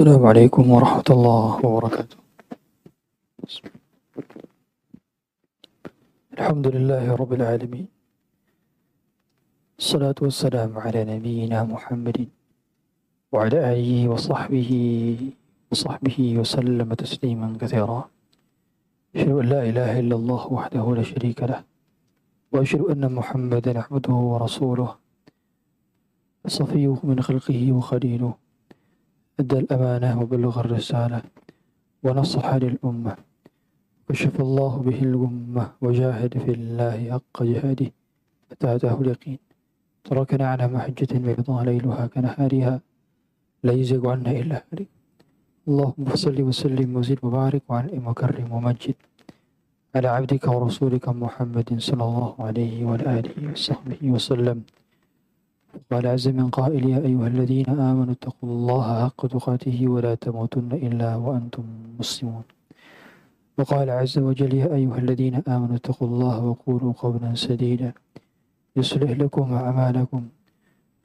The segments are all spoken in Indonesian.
السلام عليكم ورحمة الله وبركاته. الحمد لله رب العالمين. الصلاة والسلام على نبينا محمد وعلى آله وصحبه وصحبه وسلم تسليما كثيرا. أشهد أن لا إله إلا الله وحده لا شريك له وأشهد أن محمدا عبده ورسوله صفيه من خلقه وخليله. أدى الأمانة وبلغ الرسالة ونصح للأمة. كشف الله به الغمة وجاهد في الله حق جهاده أتاه اليقين. تركنا على محجة بيضاء ليلها كنهارها. لا يزيغ عنا إلا هالك اللهم صل وسلم وزد وبارك وعلى وكرم ومجد على عبدك ورسولك محمد صلى الله عليه وعلى آله وصحبه وسلم. قال عز من قائل يا أيها الذين آمنوا اتقوا الله حق تقاته ولا تموتن إلا وأنتم مسلمون وقال عز وجل يا أيها الذين آمنوا اتقوا الله وقولوا قولا سديدا يصلح لكم أعمالكم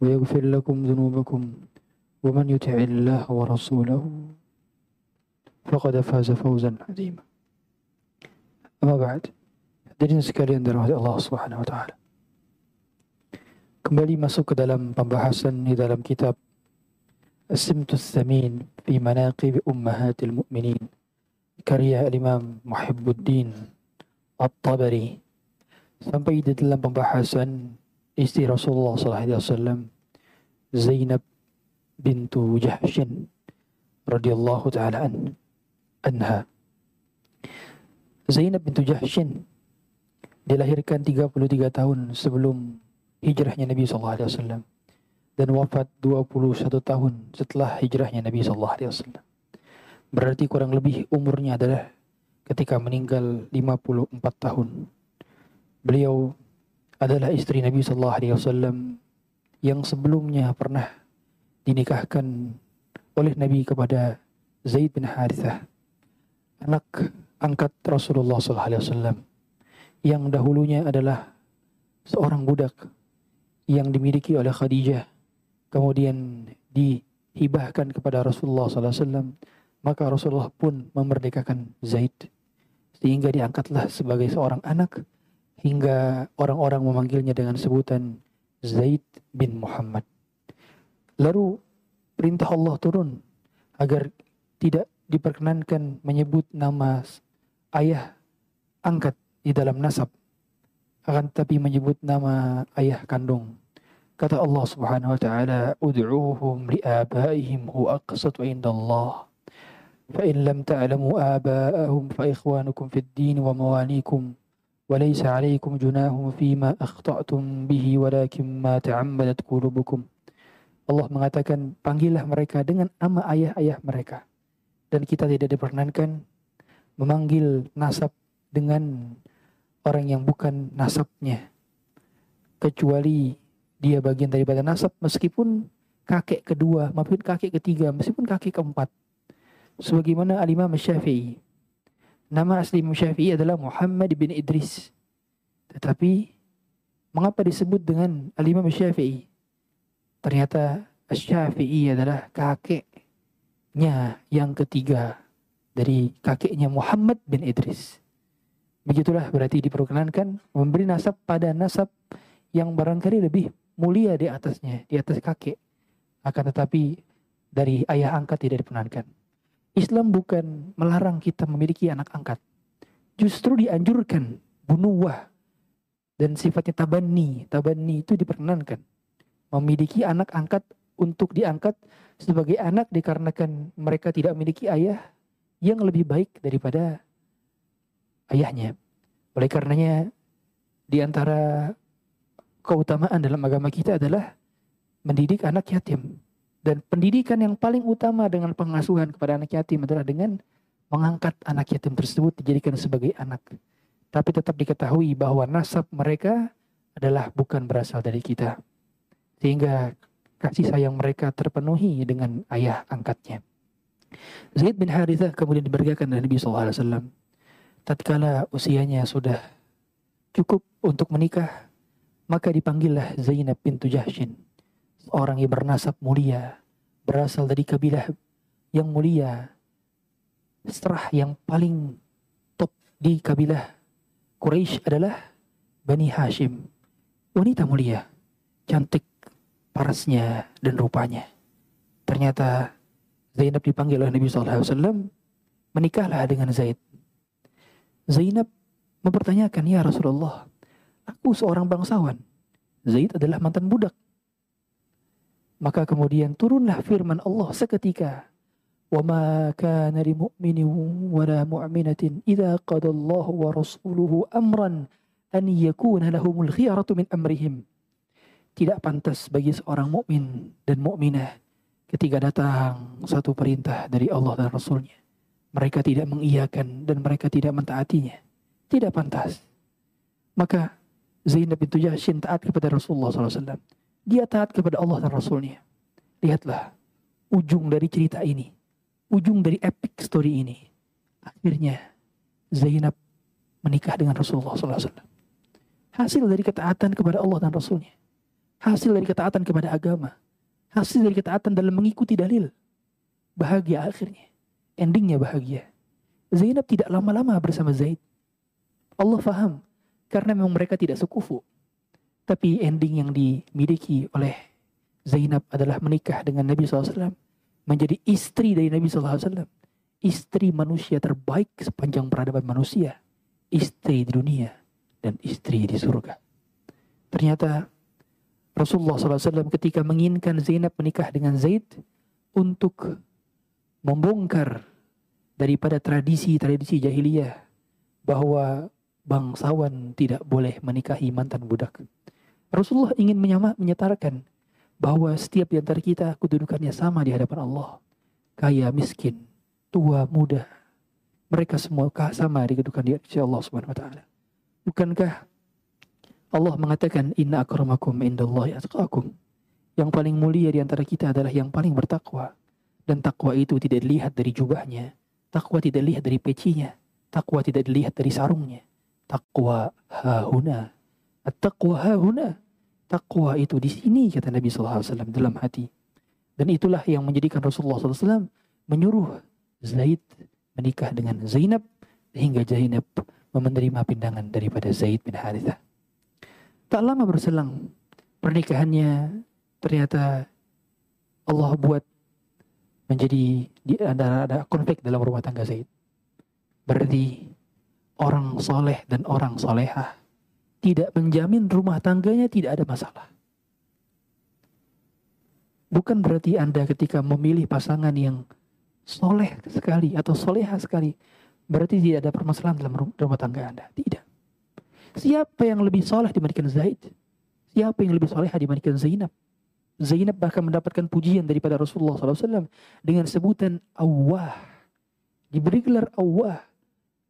ويغفر لكم ذنوبكم ومن يطع الله ورسوله فقد فاز فوزا عظيما أما بعد Hadirin sekalian dirahmati Subhanahu wa taala. Kembali masuk ke dalam pembahasan di dalam kitab As-Simtus fi Manaqib Ummahatil Mu'minin. Karya Imam Muhibbuddin At-Tabari. Sampai di dalam pembahasan istri Rasulullah SAW Zainab bintu Jahshin radhiyallahu taala an, anha. Zainab bintu Jahshin dilahirkan 33 tahun sebelum hijrahnya Nabi SAW dan wafat 21 tahun setelah hijrahnya Nabi SAW. Berarti kurang lebih umurnya adalah ketika meninggal 54 tahun. Beliau adalah istri Nabi SAW yang sebelumnya pernah dinikahkan oleh Nabi kepada Zaid bin Harithah, anak angkat Rasulullah SAW yang dahulunya adalah seorang budak yang dimiliki oleh Khadijah kemudian dihibahkan kepada Rasulullah SAW maka Rasulullah pun memerdekakan Zaid. Sehingga diangkatlah sebagai seorang anak hingga orang-orang memanggilnya dengan sebutan Zaid bin Muhammad. Lalu perintah Allah turun agar tidak diperkenankan menyebut nama ayah angkat di dalam nasab akan tetapi menyebut nama ayah kandung kata Allah Subhanahu wa taala ud'uuhum liabaihim huwa aqsatu indallah fa in lam ta'lamu abaahum fa ikhwanukum fid din wa mawalikum وليس عليكم جناح فيما أخطأتم به ولكن ما تعمدت قلوبكم Allah mengatakan panggillah mereka dengan nama ayah-ayah mereka dan kita tidak diperkenankan memanggil nasab dengan orang yang bukan nasabnya. Kecuali dia bagian daripada nasab meskipun kakek kedua maupun kakek ketiga meskipun kakek keempat. Sebagaimana Syafi'i. Nama asli Imam adalah Muhammad bin Idris. Tetapi mengapa disebut dengan Syafi'i? Ternyata Syafi'i adalah kakeknya yang ketiga dari kakeknya Muhammad bin Idris Begitulah berarti diperkenankan memberi nasab pada nasab yang barangkali lebih mulia di atasnya, di atas kakek. Akan tetapi dari ayah angkat tidak diperkenankan. Islam bukan melarang kita memiliki anak angkat. Justru dianjurkan bunuwah dan sifatnya tabani. Tabani itu diperkenankan. Memiliki anak angkat untuk diangkat sebagai anak dikarenakan mereka tidak memiliki ayah yang lebih baik daripada ayahnya. Oleh karenanya di antara keutamaan dalam agama kita adalah mendidik anak yatim. Dan pendidikan yang paling utama dengan pengasuhan kepada anak yatim adalah dengan mengangkat anak yatim tersebut dijadikan sebagai anak. Tapi tetap diketahui bahwa nasab mereka adalah bukan berasal dari kita. Sehingga kasih sayang mereka terpenuhi dengan ayah angkatnya. Zaid bin Harithah kemudian dibergakan oleh Nabi SAW tatkala usianya sudah cukup untuk menikah, maka dipanggillah Zainab bintu Jahshin, seorang yang bernasab mulia, berasal dari kabilah yang mulia, setelah yang paling top di kabilah Quraisy adalah Bani Hashim. Wanita mulia, cantik parasnya dan rupanya. Ternyata Zainab dipanggil oleh Nabi SAW, menikahlah dengan Zaid. Zainab mempertanyakan, "Ya Rasulullah, aku seorang bangsawan. Zaid adalah mantan budak." Maka kemudian turunlah firman Allah seketika, وَمَا كَانَ kana وَلَا مُؤْمِنَةٍ إِذَا قَدَ mu'minatin وَرَسُولُهُ أَمْرًا أَنْ wa rasuluhu amran مِنْ أَمْرِهِمْ amrihim." Tidak pantas bagi seorang mukmin dan mukminah ketika datang satu perintah dari Allah dan Rasulnya mereka tidak mengiyakan dan mereka tidak mentaatinya. Tidak pantas. Maka Zainab bintu Jahshin taat kepada Rasulullah SAW. Dia taat kepada Allah dan Rasulnya. Lihatlah ujung dari cerita ini. Ujung dari epic story ini. Akhirnya Zainab menikah dengan Rasulullah SAW. Hasil dari ketaatan kepada Allah dan Rasulnya. Hasil dari ketaatan kepada agama. Hasil dari ketaatan dalam mengikuti dalil. Bahagia akhirnya. Endingnya bahagia. Zainab tidak lama-lama bersama Zaid. Allah faham karena memang mereka tidak sekufu. Tapi ending yang dimiliki oleh Zainab adalah menikah dengan Nabi SAW. Menjadi istri dari Nabi SAW. Istri manusia terbaik sepanjang peradaban manusia. Istri di dunia dan istri di surga. Ternyata Rasulullah SAW ketika menginginkan Zainab menikah dengan Zaid untuk membongkar daripada tradisi-tradisi jahiliyah bahwa bangsawan tidak boleh menikahi mantan budak. Rasulullah ingin menyama, menyatakan bahwa setiap di antara kita kedudukannya sama di hadapan Allah. Kaya, miskin, tua, muda. Mereka semua sama di kedudukan di sisi Allah Subhanahu wa taala. Bukankah Allah mengatakan inna akramakum indallahi atqakum. Yang paling mulia di antara kita adalah yang paling bertakwa. Dan takwa itu tidak dilihat dari jubahnya. Takwa tidak dilihat dari pecinya. Takwa tidak dilihat dari sarungnya Taqwa hahuna. At-taqwa hahuna. Taqwa itu di sini kata Nabi SAW dalam hati. Dan itulah yang menjadikan Rasulullah SAW menyuruh Zaid menikah dengan Zainab hingga Zainab menerima pindangan daripada Zaid bin Harithah. Tak lama berselang pernikahannya ternyata Allah buat menjadi ada, ada konflik dalam rumah tangga Zaid. Berarti orang soleh dan orang solehah tidak menjamin rumah tangganya tidak ada masalah. Bukan berarti Anda ketika memilih pasangan yang soleh sekali atau soleha sekali, berarti tidak ada permasalahan dalam rumah tangga Anda. Tidak. Siapa yang lebih soleh dibandingkan Zaid? Siapa yang lebih soleha dibandingkan Zainab? Zainab bahkan mendapatkan pujian daripada Rasulullah SAW dengan sebutan Awah. Diberi gelar Awah.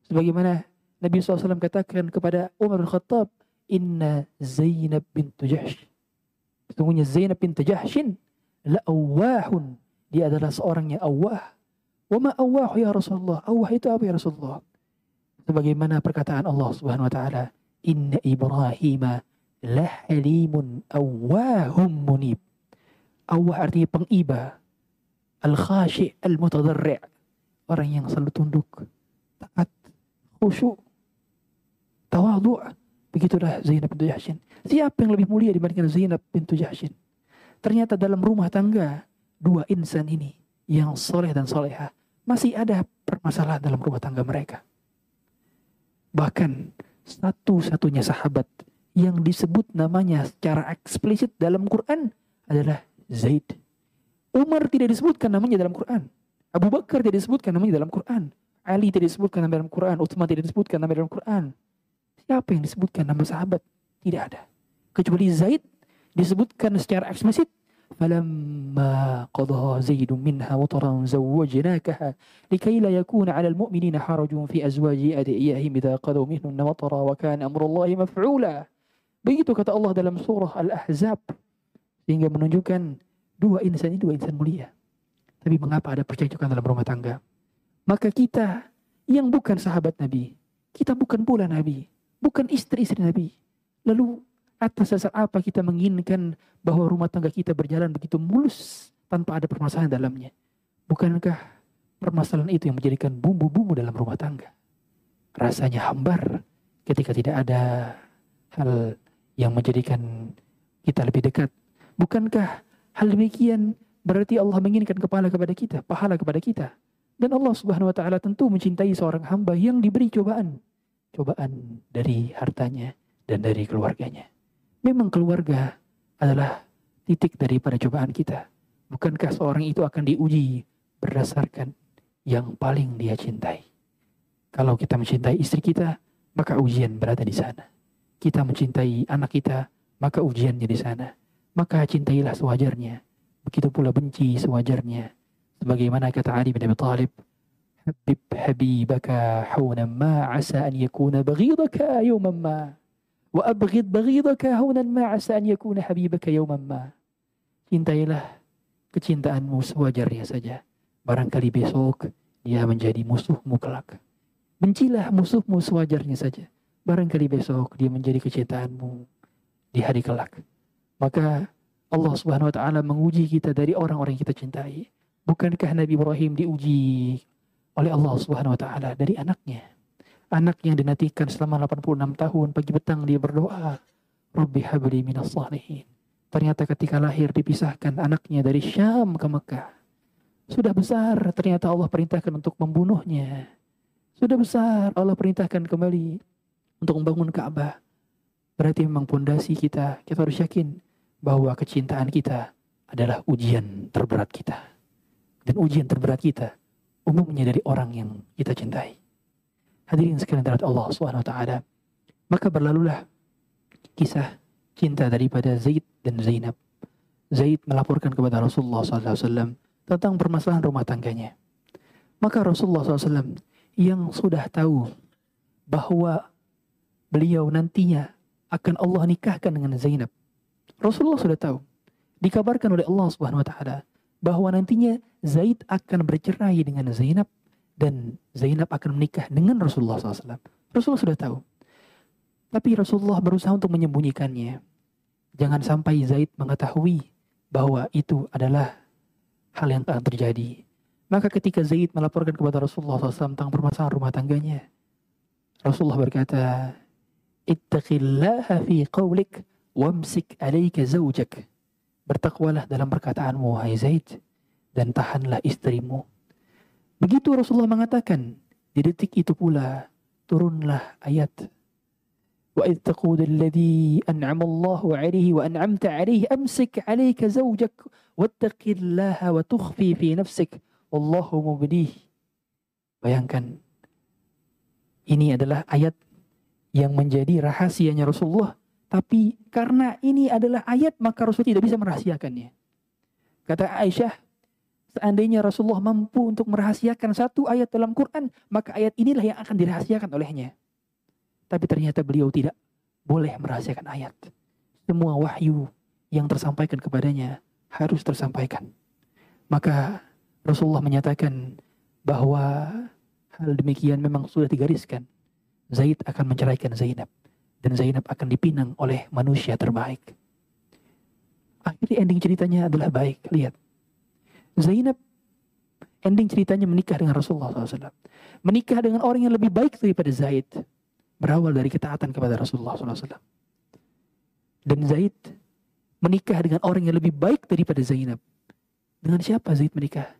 Sebagaimana Nabi SAW katakan kepada Umar bin Khattab, Inna Zainab bintu Jahsh. Sesungguhnya Zainab bintu Jahshin la'awahun. Dia adalah seorang yang awah. Wa ma awahu ya Rasulullah. Awah itu apa ya Rasulullah? Sebagaimana perkataan Allah Subhanahu wa taala, Inna Ibrahim lahalimun awahum munib. Awah artinya pengiba. Al-khashi' al-mutadarri' Orang yang selalu tunduk, taat, khusyuk, Tawadhu. Begitulah Zainab bintu Jahshin. Siapa yang lebih mulia dibandingkan Zainab bintu Jahshin? Ternyata dalam rumah tangga dua insan ini yang soleh dan soleha masih ada permasalahan dalam rumah tangga mereka. Bahkan satu-satunya sahabat yang disebut namanya secara eksplisit dalam Quran adalah Zaid. Umar tidak disebutkan namanya dalam Quran. Abu Bakar tidak disebutkan namanya dalam Quran. Ali tidak disebutkan namanya dalam Quran. Utsman tidak disebutkan namanya dalam Quran. Siapa yang disebutkan nama sahabat? Tidak ada. Kecuali Zaid disebutkan secara eksplisit. فلما قضى زيد منها وطرا زوجناكها لكي لا يكون على المؤمنين حرج في أزواج أدعيائهم إذا قضوا منهن وطرا وكان أمر الله مفعولا Begitu kata Allah dalam surah Al-Ahzab. sehingga menunjukkan dua insan ini dua insan mulia. Tapi mengapa ada percekcokan dalam rumah tangga? Maka kita yang bukan sahabat Nabi, kita bukan pula Nabi, bukan istri-istri Nabi. Lalu atas dasar apa kita menginginkan bahwa rumah tangga kita berjalan begitu mulus tanpa ada permasalahan dalamnya? Bukankah permasalahan itu yang menjadikan bumbu-bumbu dalam rumah tangga. Rasanya hambar ketika tidak ada hal yang menjadikan kita lebih dekat. Bukankah hal demikian berarti Allah menginginkan kepala kepada kita, pahala kepada kita? Dan Allah Subhanahu wa taala tentu mencintai seorang hamba yang diberi cobaan. Cobaan dari hartanya dan dari keluarganya. Memang keluarga adalah titik daripada cobaan kita. Bukankah seorang itu akan diuji berdasarkan yang paling dia cintai? Kalau kita mencintai istri kita, maka ujian berada di sana. Kita mencintai anak kita, maka ujiannya di sana. Maka cintailah sewajarnya. Begitu pula benci sewajarnya. Sebagaimana kata Ali bin Abi Thalib, Habib habibaka hawnan ma asa an yakuna baghidaka yawman ma. Wa abghid baghidaka hawnan ma asa an yakuna habibaka yawman ma. Cintailah kecintaanmu sewajarnya saja. Barangkali besok dia menjadi musuhmu kelak. Bencilah musuhmu sewajarnya saja. Barangkali besok dia menjadi kecintaanmu di hari kelak. Maka Allah Subhanahu wa taala menguji kita dari orang-orang yang kita cintai. Bukankah Nabi Ibrahim diuji oleh Allah Subhanahu wa taala dari anaknya? Anak yang dinantikan selama 86 tahun pagi petang dia berdoa, Rabbi habli minas salihin. Ternyata ketika lahir dipisahkan anaknya dari Syam ke Mekah. Sudah besar ternyata Allah perintahkan untuk membunuhnya. Sudah besar Allah perintahkan kembali untuk membangun Ka'bah. Berarti memang pondasi kita, kita harus yakin bahwa kecintaan kita adalah ujian terberat kita. Dan ujian terberat kita umumnya dari orang yang kita cintai. Hadirin sekalian terhadap Allah SWT. Maka berlalulah kisah cinta daripada Zaid dan Zainab. Zaid melaporkan kepada Rasulullah SAW tentang permasalahan rumah tangganya. Maka Rasulullah SAW yang sudah tahu bahwa beliau nantinya akan Allah nikahkan dengan Zainab. Rasulullah sudah tahu. Dikabarkan oleh Allah Subhanahu wa taala bahwa nantinya Zaid akan bercerai dengan Zainab dan Zainab akan menikah dengan Rasulullah SAW. Rasulullah sudah tahu. Tapi Rasulullah berusaha untuk menyembunyikannya. Jangan sampai Zaid mengetahui bahwa itu adalah hal yang akan terjadi. Maka ketika Zaid melaporkan kepada Rasulullah SAW tentang permasalahan rumah tangganya, Rasulullah berkata, Ittaqillaha fi qawlik wamsik alaika zawjak. Bertakwalah dalam perkataanmu, hai Zaid, dan tahanlah istrimu. Begitu Rasulullah mengatakan, di detik itu pula turunlah ayat وإذ تقول الذي أنعم الله عليه وأنعمت عليه أمسك عليك زوجك واتق الله وتخفي في نفسك Wallahu mubdih. Bayangkan, ini adalah ayat yang menjadi rahasianya Rasulullah. tapi karena ini adalah ayat, maka Rasulullah tidak bisa merahasiakannya. Kata Aisyah, seandainya Rasulullah mampu untuk merahasiakan satu ayat dalam Quran, maka ayat inilah yang akan dirahasiakan olehnya. Tapi ternyata beliau tidak boleh merahasiakan ayat. Semua wahyu yang tersampaikan kepadanya harus tersampaikan. Maka Rasulullah menyatakan bahwa hal demikian memang sudah digariskan. Zaid akan menceraikan Zainab dan Zainab akan dipinang oleh manusia terbaik. Akhirnya ending ceritanya adalah baik. Lihat. Zainab ending ceritanya menikah dengan Rasulullah SAW. Menikah dengan orang yang lebih baik daripada Zaid. Berawal dari ketaatan kepada Rasulullah SAW. Dan Zaid menikah dengan orang yang lebih baik daripada Zainab. Dengan siapa Zaid menikah?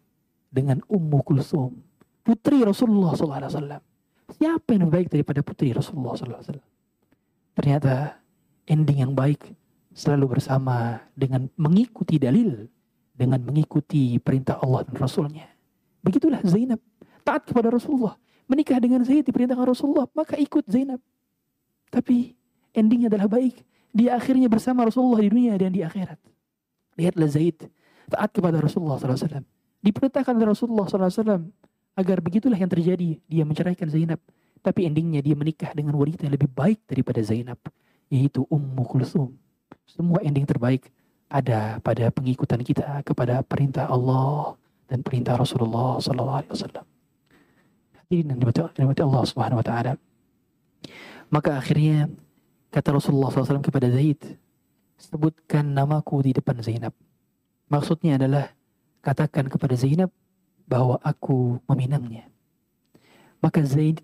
dengan Ummu Kulsum, putri Rasulullah SAW. Siapa yang lebih baik daripada putri Rasulullah SAW? Ternyata ending yang baik selalu bersama dengan mengikuti dalil, dengan mengikuti perintah Allah dan Rasulnya. Begitulah Zainab, taat kepada Rasulullah. Menikah dengan Zaid diperintahkan Rasulullah, maka ikut Zainab. Tapi endingnya adalah baik. Dia akhirnya bersama Rasulullah di dunia dan di akhirat. Lihatlah Zaid, taat kepada Rasulullah SAW. Diperintahkan oleh Rasulullah SAW agar begitulah yang terjadi. Dia menceraikan Zainab. Tapi endingnya dia menikah dengan wanita yang lebih baik daripada Zainab. Yaitu Ummu Kulsum. Semua ending terbaik ada pada pengikutan kita kepada perintah Allah dan perintah Rasulullah SAW. Hadirin dan dimati Allah Subhanahu Wa Taala. Maka akhirnya kata Rasulullah SAW kepada Zaid, sebutkan namaku di depan Zainab. Maksudnya adalah katakan kepada Zainab bahwa aku meminangnya. Maka Zaid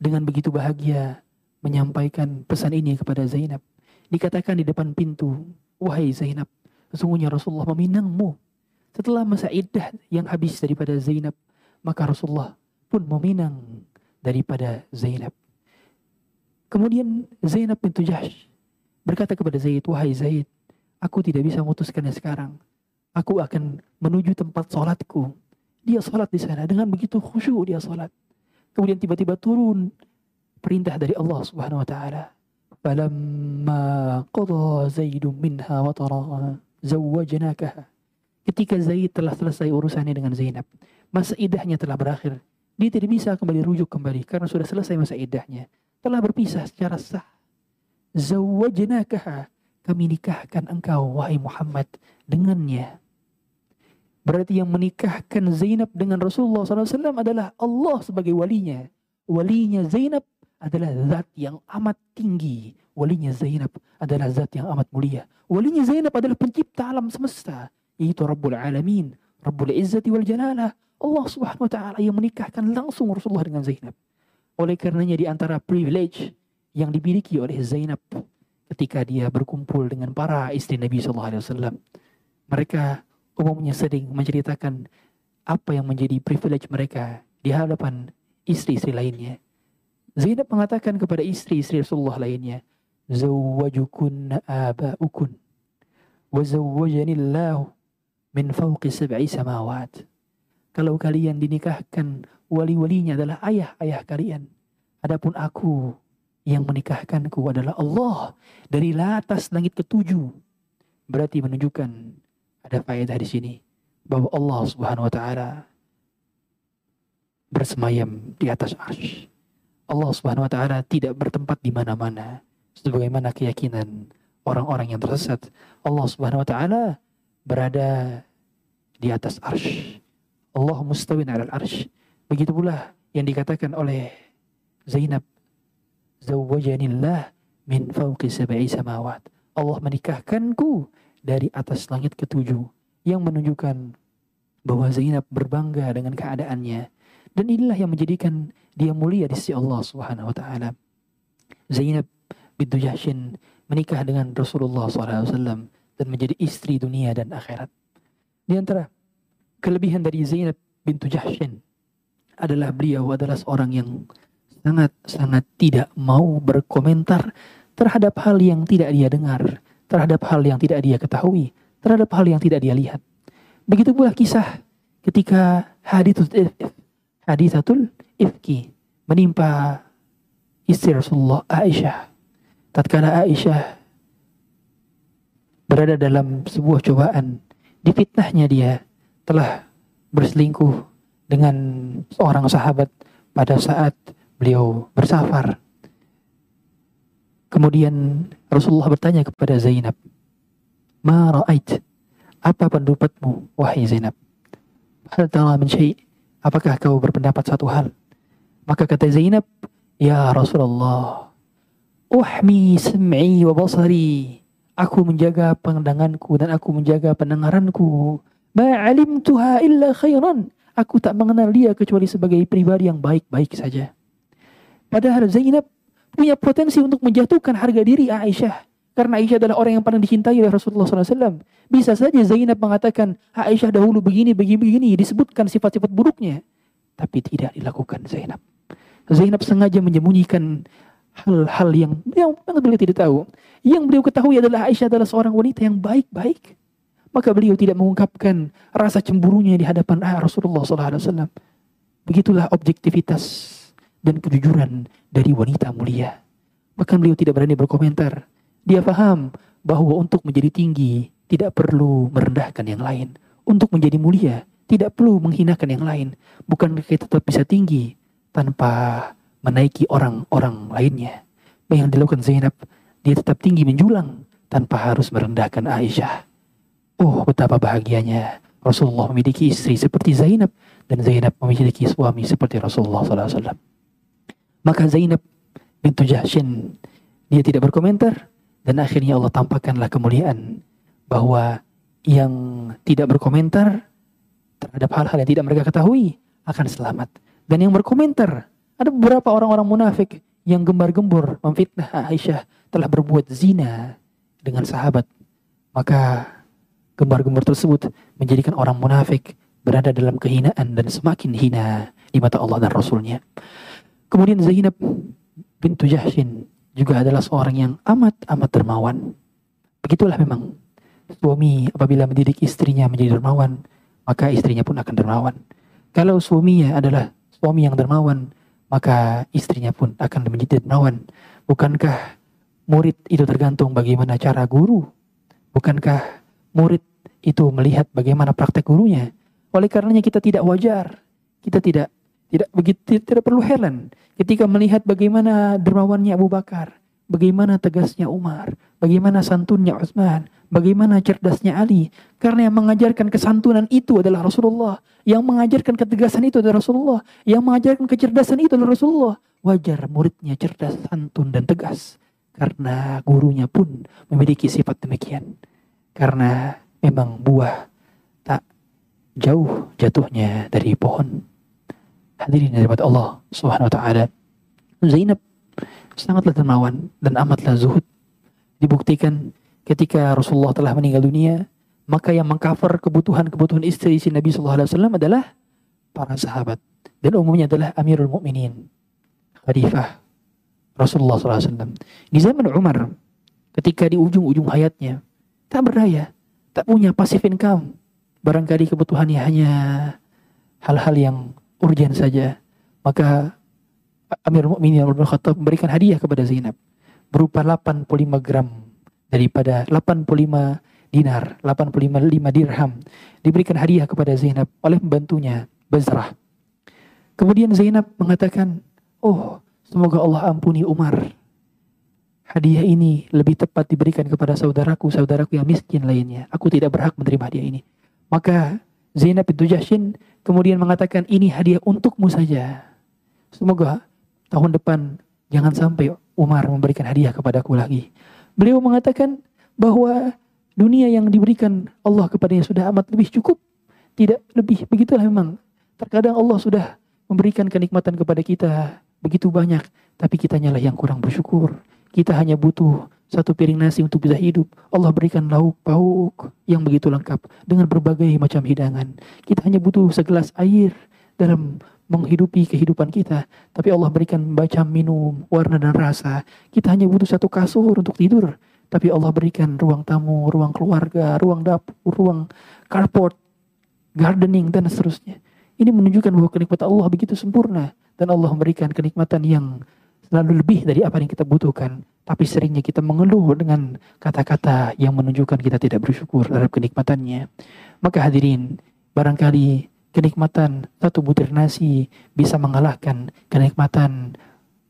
dengan begitu bahagia menyampaikan pesan ini kepada Zainab. Dikatakan di depan pintu, wahai Zainab, sesungguhnya Rasulullah meminangmu. Setelah masa iddah yang habis daripada Zainab, maka Rasulullah pun meminang daripada Zainab. Kemudian Zainab pintu Jahsh berkata kepada Zaid, wahai Zaid, aku tidak bisa memutuskannya sekarang. Aku akan menuju tempat sholatku. Dia sholat di sana dengan begitu khusyuk dia sholat. Kemudian tiba-tiba turun perintah dari Allah Subhanahu wa taala. Falamma qada Zaidun minha wa tara. Ketika Zaid telah selesai urusannya dengan Zainab, masa idahnya telah berakhir. Dia tidak bisa kembali rujuk kembali karena sudah selesai masa idahnya. Telah berpisah secara sah. Zawwajnakaha. Kami nikahkan engkau wahai Muhammad dengannya. Berarti yang menikahkan Zainab dengan Rasulullah SAW adalah Allah sebagai walinya. Walinya Zainab adalah zat yang amat tinggi. Walinya Zainab adalah zat yang amat mulia. Walinya Zainab adalah pencipta alam semesta. Yaitu Rabbul Alamin. Rabbul Izzati wal Jalalah. Allah subhanahu wa ta'ala yang menikahkan langsung Rasulullah dengan Zainab. Oleh karenanya di antara privilege yang dimiliki oleh Zainab ketika dia berkumpul dengan para istri Nabi SAW. Mereka umumnya sering menceritakan apa yang menjadi privilege mereka di hadapan istri-istri lainnya. Zainab mengatakan kepada istri-istri Rasulullah lainnya, Zawwajukun aba'ukun wa min fawqi sab'i samawat. Kalau kalian dinikahkan, wali-walinya adalah ayah-ayah kalian. Adapun aku yang menikahkanku adalah Allah dari atas langit ketujuh. Berarti menunjukkan ada faedah di sini bahwa Allah Subhanahu wa taala bersemayam di atas arsy. Allah Subhanahu wa taala tidak bertempat di mana-mana sebagaimana keyakinan orang-orang yang tersesat. Allah Subhanahu wa taala berada di atas arsy. Allah mustawin 'alal arsy. Begitu pula yang dikatakan oleh Zainab Zawwajanillah min fawqi sab'i samawat. Allah menikahkanku dari atas langit ketujuh yang menunjukkan bahwa Zainab berbangga dengan keadaannya dan inilah yang menjadikan dia mulia di sisi Allah Subhanahu wa taala. Zainab bintu Jahshin menikah dengan Rasulullah SAW dan menjadi istri dunia dan akhirat. Di antara kelebihan dari Zainab bintu Jahshin adalah beliau adalah seorang yang sangat-sangat tidak mau berkomentar terhadap hal yang tidak dia dengar terhadap hal yang tidak dia ketahui, terhadap hal yang tidak dia lihat. Begitu pula kisah ketika hadithatul hadithatul ifki menimpa istri Rasulullah Aisyah. Tatkala Aisyah berada dalam sebuah cobaan, difitnahnya dia telah berselingkuh dengan seorang sahabat pada saat beliau bersafar Kemudian Rasulullah bertanya kepada Zainab, "Ma ra'ait? Apa pendapatmu wahai Zainab?" Hal tara min? Apakah kau berpendapat satu hal? Maka kata Zainab, "Ya Rasulullah, uhmi sam'i wa basari." Aku menjaga pandanganku dan aku menjaga pendengaranku. Ma'alimtuha illa khairan. Aku tak mengenal dia kecuali sebagai pribadi yang baik-baik saja. Padahal Zainab punya potensi untuk menjatuhkan harga diri Aisyah. Karena Aisyah adalah orang yang paling dicintai oleh Rasulullah SAW. Bisa saja Zainab mengatakan, Aisyah dahulu begini, begini, begini, disebutkan sifat-sifat buruknya. Tapi tidak dilakukan Zainab. Zainab sengaja menyembunyikan hal-hal yang, yang beliau tidak tahu. Yang beliau ketahui adalah Aisyah adalah seorang wanita yang baik-baik. Maka beliau tidak mengungkapkan rasa cemburunya di hadapan Rasulullah SAW. Begitulah objektivitas dan kejujuran dari wanita mulia. Bahkan beliau tidak berani berkomentar. Dia paham bahwa untuk menjadi tinggi tidak perlu merendahkan yang lain. Untuk menjadi mulia tidak perlu menghinakan yang lain. Bukan kita tetap bisa tinggi tanpa menaiki orang-orang lainnya. Yang dilakukan Zainab, dia tetap tinggi menjulang tanpa harus merendahkan Aisyah. Oh, betapa bahagianya Rasulullah memiliki istri seperti Zainab dan Zainab memiliki suami seperti Rasulullah SAW. Maka Zainab bintu Jahshin dia tidak berkomentar dan akhirnya Allah tampakkanlah kemuliaan bahwa yang tidak berkomentar terhadap hal-hal yang tidak mereka ketahui akan selamat. Dan yang berkomentar, ada beberapa orang-orang munafik yang gembar-gembor memfitnah Aisyah telah berbuat zina dengan sahabat. Maka gembar-gembor tersebut menjadikan orang munafik berada dalam kehinaan dan semakin hina di mata Allah dan Rasulnya. Kemudian Zainab bintu Jahshin juga adalah seorang yang amat-amat dermawan. Begitulah memang suami apabila mendidik istrinya menjadi dermawan, maka istrinya pun akan dermawan. Kalau suaminya adalah suami yang dermawan, maka istrinya pun akan menjadi dermawan. Bukankah murid itu tergantung bagaimana cara guru? Bukankah murid itu melihat bagaimana praktek gurunya? Oleh karenanya kita tidak wajar, kita tidak tidak begitu tidak perlu heran ketika melihat bagaimana dermawannya Abu Bakar, bagaimana tegasnya Umar, bagaimana santunnya Utsman, bagaimana cerdasnya Ali. Karena yang mengajarkan kesantunan itu adalah Rasulullah, yang mengajarkan ketegasan itu adalah Rasulullah, yang mengajarkan kecerdasan itu adalah Rasulullah. Wajar muridnya cerdas, santun dan tegas karena gurunya pun memiliki sifat demikian. Karena memang buah tak jauh jatuhnya dari pohon. Hadirin dari Allah Subhanahu wa taala. Zainab sangatlah dermawan dan amatlah zuhud. Dibuktikan ketika Rasulullah telah meninggal dunia, maka yang mengcover kebutuhan-kebutuhan istri si Nabi sallallahu alaihi wasallam adalah para sahabat dan umumnya adalah Amirul Mukminin, Khalifah Rasulullah SAW. Di zaman Umar, ketika di ujung-ujung hayatnya, tak berdaya, tak punya passive income, barangkali kebutuhannya hanya hal-hal yang urgen saja, maka Amir Mukminin Umar Khattab memberikan hadiah kepada Zainab berupa 85 gram daripada 85 dinar, 85 dirham diberikan hadiah kepada Zainab oleh pembantunya Bazrah. Kemudian Zainab mengatakan, "Oh, semoga Allah ampuni Umar. Hadiah ini lebih tepat diberikan kepada saudaraku, saudaraku yang miskin lainnya. Aku tidak berhak menerima hadiah ini." Maka Zainab bintu Jahshin kemudian mengatakan ini hadiah untukmu saja. Semoga tahun depan jangan sampai Umar memberikan hadiah kepadaku lagi. Beliau mengatakan bahwa dunia yang diberikan Allah kepadanya sudah amat lebih cukup. Tidak lebih. Begitulah memang. Terkadang Allah sudah memberikan kenikmatan kepada kita begitu banyak. Tapi kita lah yang kurang bersyukur. Kita hanya butuh satu piring nasi untuk bisa hidup. Allah berikan lauk pauk yang begitu lengkap dengan berbagai macam hidangan. Kita hanya butuh segelas air dalam menghidupi kehidupan kita. Tapi Allah berikan macam minum, warna dan rasa. Kita hanya butuh satu kasur untuk tidur. Tapi Allah berikan ruang tamu, ruang keluarga, ruang dapur, ruang carport, gardening, dan seterusnya. Ini menunjukkan bahwa kenikmatan Allah begitu sempurna. Dan Allah memberikan kenikmatan yang selalu lebih dari apa yang kita butuhkan. Tapi seringnya kita mengeluh dengan kata-kata yang menunjukkan kita tidak bersyukur terhadap kenikmatannya. Maka hadirin, barangkali kenikmatan satu butir nasi bisa mengalahkan kenikmatan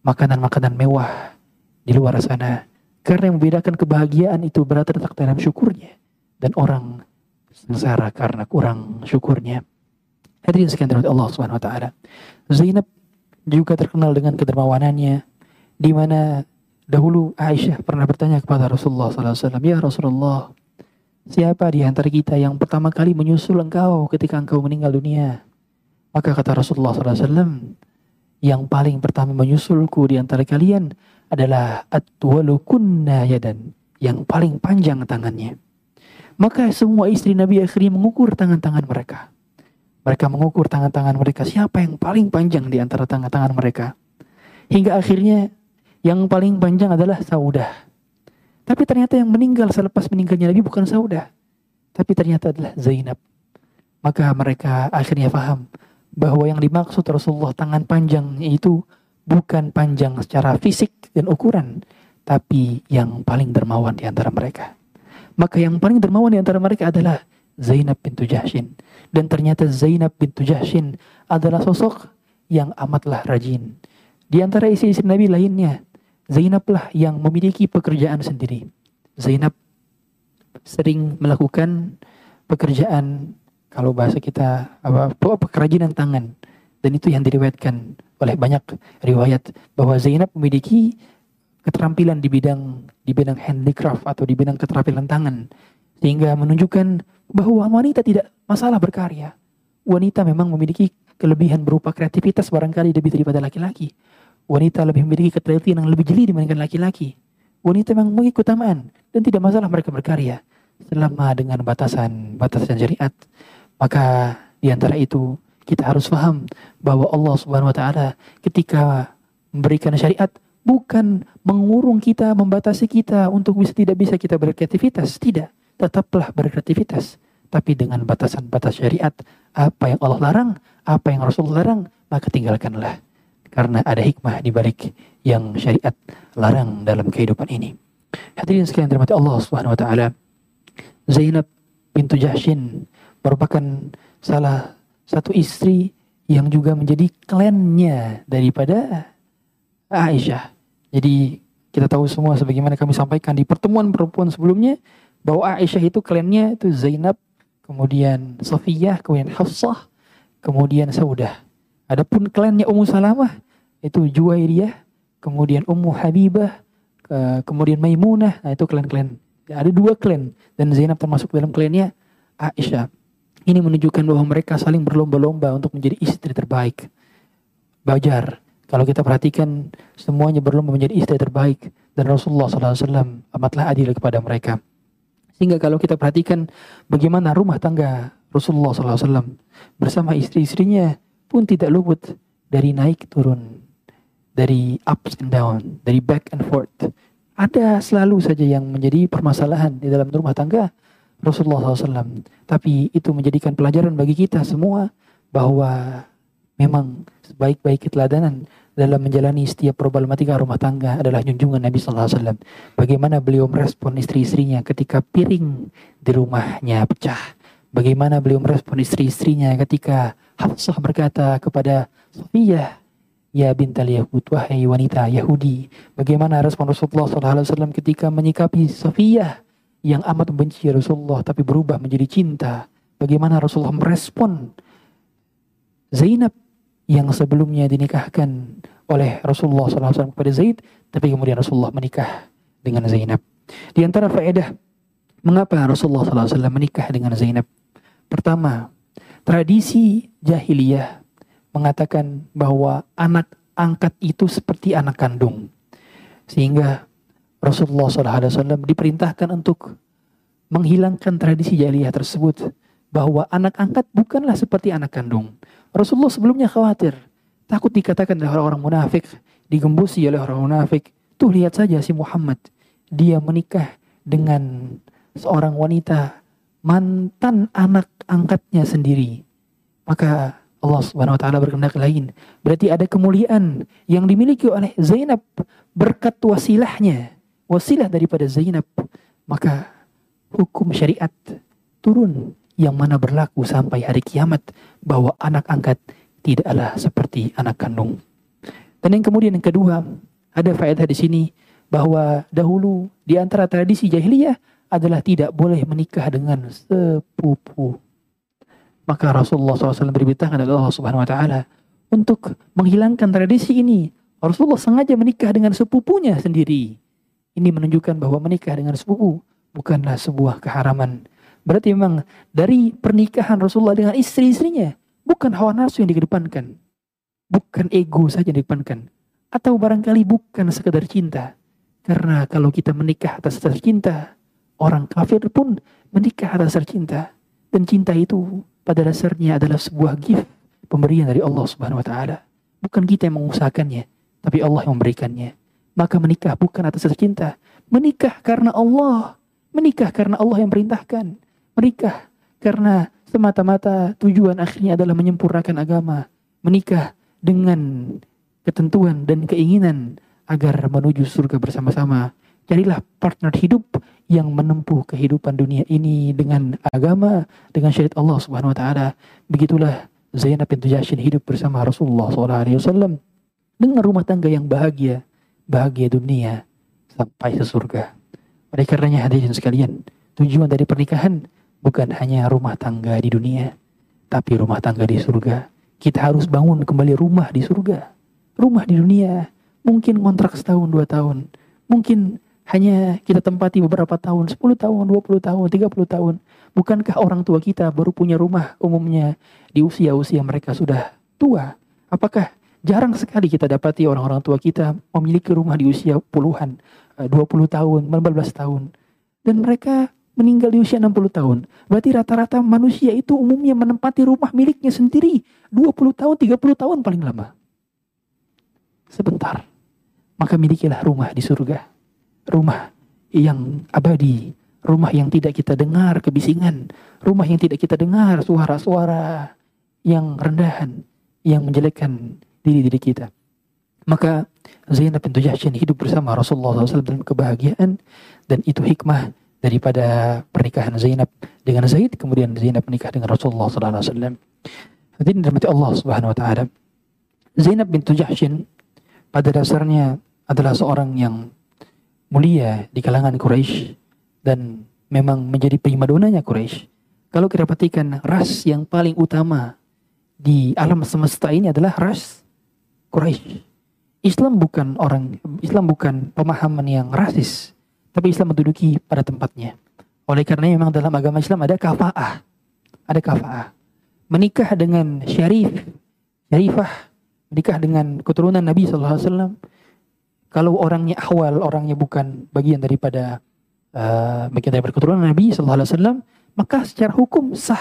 makanan-makanan mewah di luar sana. Karena yang membedakan kebahagiaan itu berada terletak dalam syukurnya. Dan orang sengsara karena kurang syukurnya. Hadirin sekalian Allah Subhanahu wa taala. Zainab juga terkenal dengan kedermawanannya di mana dahulu Aisyah pernah bertanya kepada Rasulullah SAW, Ya Rasulullah, siapa di antara kita yang pertama kali menyusul engkau ketika engkau meninggal dunia? Maka kata Rasulullah SAW, yang paling pertama menyusulku di antara kalian adalah atwalukunna yadan, yang paling panjang tangannya. Maka semua istri Nabi akhirnya mengukur tangan-tangan mereka. Mereka mengukur tangan-tangan mereka, siapa yang paling panjang di antara tangan-tangan mereka. Hingga akhirnya yang paling panjang adalah Saudah. Tapi ternyata yang meninggal selepas meninggalnya Nabi bukan Saudah. Tapi ternyata adalah Zainab. Maka mereka akhirnya paham bahwa yang dimaksud Rasulullah tangan panjang itu bukan panjang secara fisik dan ukuran. Tapi yang paling dermawan di antara mereka. Maka yang paling dermawan di antara mereka adalah Zainab bintu Jahshin. Dan ternyata Zainab bintu Jahshin adalah sosok yang amatlah rajin. Di antara isi-isi Nabi lainnya, Zainab lah yang memiliki pekerjaan sendiri. Zainab sering melakukan pekerjaan kalau bahasa kita apa pekerjaan tangan dan itu yang diriwayatkan oleh banyak riwayat bahwa Zainab memiliki keterampilan di bidang di bidang handicraft atau di bidang keterampilan tangan sehingga menunjukkan bahwa wanita tidak masalah berkarya. wanita memang memiliki kelebihan berupa kreativitas barangkali lebih daripada laki-laki. Wanita lebih memiliki ketelitian yang lebih jeli dibandingkan laki-laki. Wanita memang memiliki keutamaan dan tidak masalah mereka berkarya selama dengan batasan batasan syariat. Maka di antara itu kita harus paham bahwa Allah Subhanahu wa taala ketika memberikan syariat bukan mengurung kita, membatasi kita untuk bisa tidak bisa kita berkreativitas, tidak. Tetaplah berkreativitas tapi dengan batasan-batas syariat. Apa yang Allah larang, apa yang Rasul larang, maka tinggalkanlah. Karena ada hikmah di balik yang syariat larang dalam kehidupan ini. Hadirin sekalian dirahmati Allah Subhanahu wa taala. Zainab bintu Jahshin merupakan salah satu istri yang juga menjadi klannya daripada Aisyah. Jadi kita tahu semua sebagaimana kami sampaikan di pertemuan perempuan sebelumnya bahwa Aisyah itu klannya itu Zainab kemudian Safiyah, kemudian Hafsah, kemudian Saudah. Adapun klannya Ummu Salamah itu Juwairiyah, kemudian Ummu Habibah, kemudian Maimunah, nah itu klan-klan. Ada dua klan dan Zainab termasuk dalam klannya Aisyah. Ini menunjukkan bahwa mereka saling berlomba-lomba untuk menjadi istri terbaik. Bajar. Kalau kita perhatikan semuanya berlomba menjadi istri terbaik dan Rasulullah SAW amatlah adil kepada mereka. Sehingga kalau kita perhatikan bagaimana rumah tangga Rasulullah SAW bersama istri-istrinya pun tidak luput dari naik turun, dari ups and down, dari back and forth. Ada selalu saja yang menjadi permasalahan di dalam rumah tangga Rasulullah SAW. Tapi itu menjadikan pelajaran bagi kita semua bahwa memang sebaik-baik keteladanan dalam menjalani setiap problematika rumah tangga adalah junjungan Nabi Wasallam. Bagaimana beliau merespon istri-istrinya ketika piring di rumahnya pecah. Bagaimana beliau merespon istri-istrinya ketika Hafsah berkata kepada Sofiyah, Ya bintal Yahud, wahai wanita Yahudi. Bagaimana respon Rasulullah SAW ketika menyikapi Sofiyah yang amat membenci Rasulullah tapi berubah menjadi cinta. Bagaimana Rasulullah merespon Zainab yang sebelumnya dinikahkan oleh Rasulullah SAW kepada Zaid, tapi kemudian Rasulullah menikah dengan Zainab. Di antara faedah mengapa Rasulullah SAW menikah dengan Zainab? Pertama, tradisi jahiliyah mengatakan bahwa anak angkat itu seperti anak kandung. Sehingga Rasulullah SAW diperintahkan untuk menghilangkan tradisi jahiliyah tersebut bahwa anak angkat bukanlah seperti anak kandung. Rasulullah sebelumnya khawatir, takut dikatakan oleh orang-orang munafik, digembusi oleh orang munafik. Tuh lihat saja si Muhammad, dia menikah dengan seorang wanita mantan anak angkatnya sendiri. Maka Allah Subhanahu wa taala berkehendak lain. Berarti ada kemuliaan yang dimiliki oleh Zainab berkat wasilahnya, wasilah daripada Zainab. Maka hukum syariat turun yang mana berlaku sampai hari kiamat bahwa anak angkat tidaklah seperti anak kandung. Dan yang kemudian yang kedua, ada faedah di sini bahwa dahulu di antara tradisi jahiliyah adalah tidak boleh menikah dengan sepupu. Maka Rasulullah SAW berbincang oleh Allah Subhanahu Wa Taala untuk menghilangkan tradisi ini. Rasulullah sengaja menikah dengan sepupunya sendiri. Ini menunjukkan bahwa menikah dengan sepupu bukanlah sebuah keharaman Berarti memang dari pernikahan Rasulullah dengan istri-istrinya bukan hawa nafsu yang dikedepankan. Bukan ego saja yang dikedepankan. Atau barangkali bukan sekedar cinta. Karena kalau kita menikah atas dasar cinta, orang kafir pun menikah atas dasar cinta. Dan cinta itu pada dasarnya adalah sebuah gift, pemberian dari Allah Subhanahu wa taala. Bukan kita yang mengusahakannya, tapi Allah yang memberikannya. Maka menikah bukan atas dasar cinta, menikah karena Allah, menikah karena Allah yang perintahkan menikah karena semata-mata tujuan akhirnya adalah menyempurnakan agama, menikah dengan ketentuan dan keinginan agar menuju surga bersama-sama. Carilah partner hidup yang menempuh kehidupan dunia ini dengan agama, dengan syariat Allah Subhanahu wa taala. Begitulah Zainab bintu Jashin hidup bersama Rasulullah SAW dengan rumah tangga yang bahagia, bahagia dunia sampai ke surga. Oleh karenanya hadirin sekalian, tujuan dari pernikahan bukan hanya rumah tangga di dunia, tapi rumah tangga di surga. Kita harus bangun kembali rumah di surga. Rumah di dunia, mungkin kontrak setahun dua tahun, mungkin hanya kita tempati beberapa tahun, 10 tahun, 20 tahun, 30 tahun. Bukankah orang tua kita baru punya rumah umumnya di usia-usia mereka sudah tua? Apakah jarang sekali kita dapati orang-orang tua kita memiliki rumah di usia puluhan, 20 eh, tahun, 15 tahun. Dan mereka meninggal di usia 60 tahun. Berarti rata-rata manusia itu umumnya menempati rumah miliknya sendiri 20 tahun, 30 tahun paling lama. Sebentar. Maka milikilah rumah di surga rumah yang abadi, rumah yang tidak kita dengar kebisingan, rumah yang tidak kita dengar suara-suara yang rendahan, yang menjelekkan diri-diri kita. Maka Zainab bin Jahsyin hidup bersama Rasulullah SAW dalam kebahagiaan dan itu hikmah daripada pernikahan Zainab dengan Zaid kemudian Zainab menikah dengan Rasulullah SAW. Hadirin dirahmati Allah Subhanahu Wa Taala. Zainab bin Jahsyin pada dasarnya adalah seorang yang mulia di kalangan Quraisy dan memang menjadi primadonanya Quraisy. Kalau kita perhatikan ras yang paling utama di alam semesta ini adalah ras Quraisy. Islam bukan orang Islam bukan pemahaman yang rasis, tapi Islam menduduki pada tempatnya. Oleh karena memang dalam agama Islam ada kafaah. Ada kafaah. Menikah dengan syarif, syarifah, menikah dengan keturunan Nabi SAW kalau orangnya awal, orangnya bukan bagian daripada uh, bagian daripada keturunan Nabi Wasallam, maka secara hukum sah,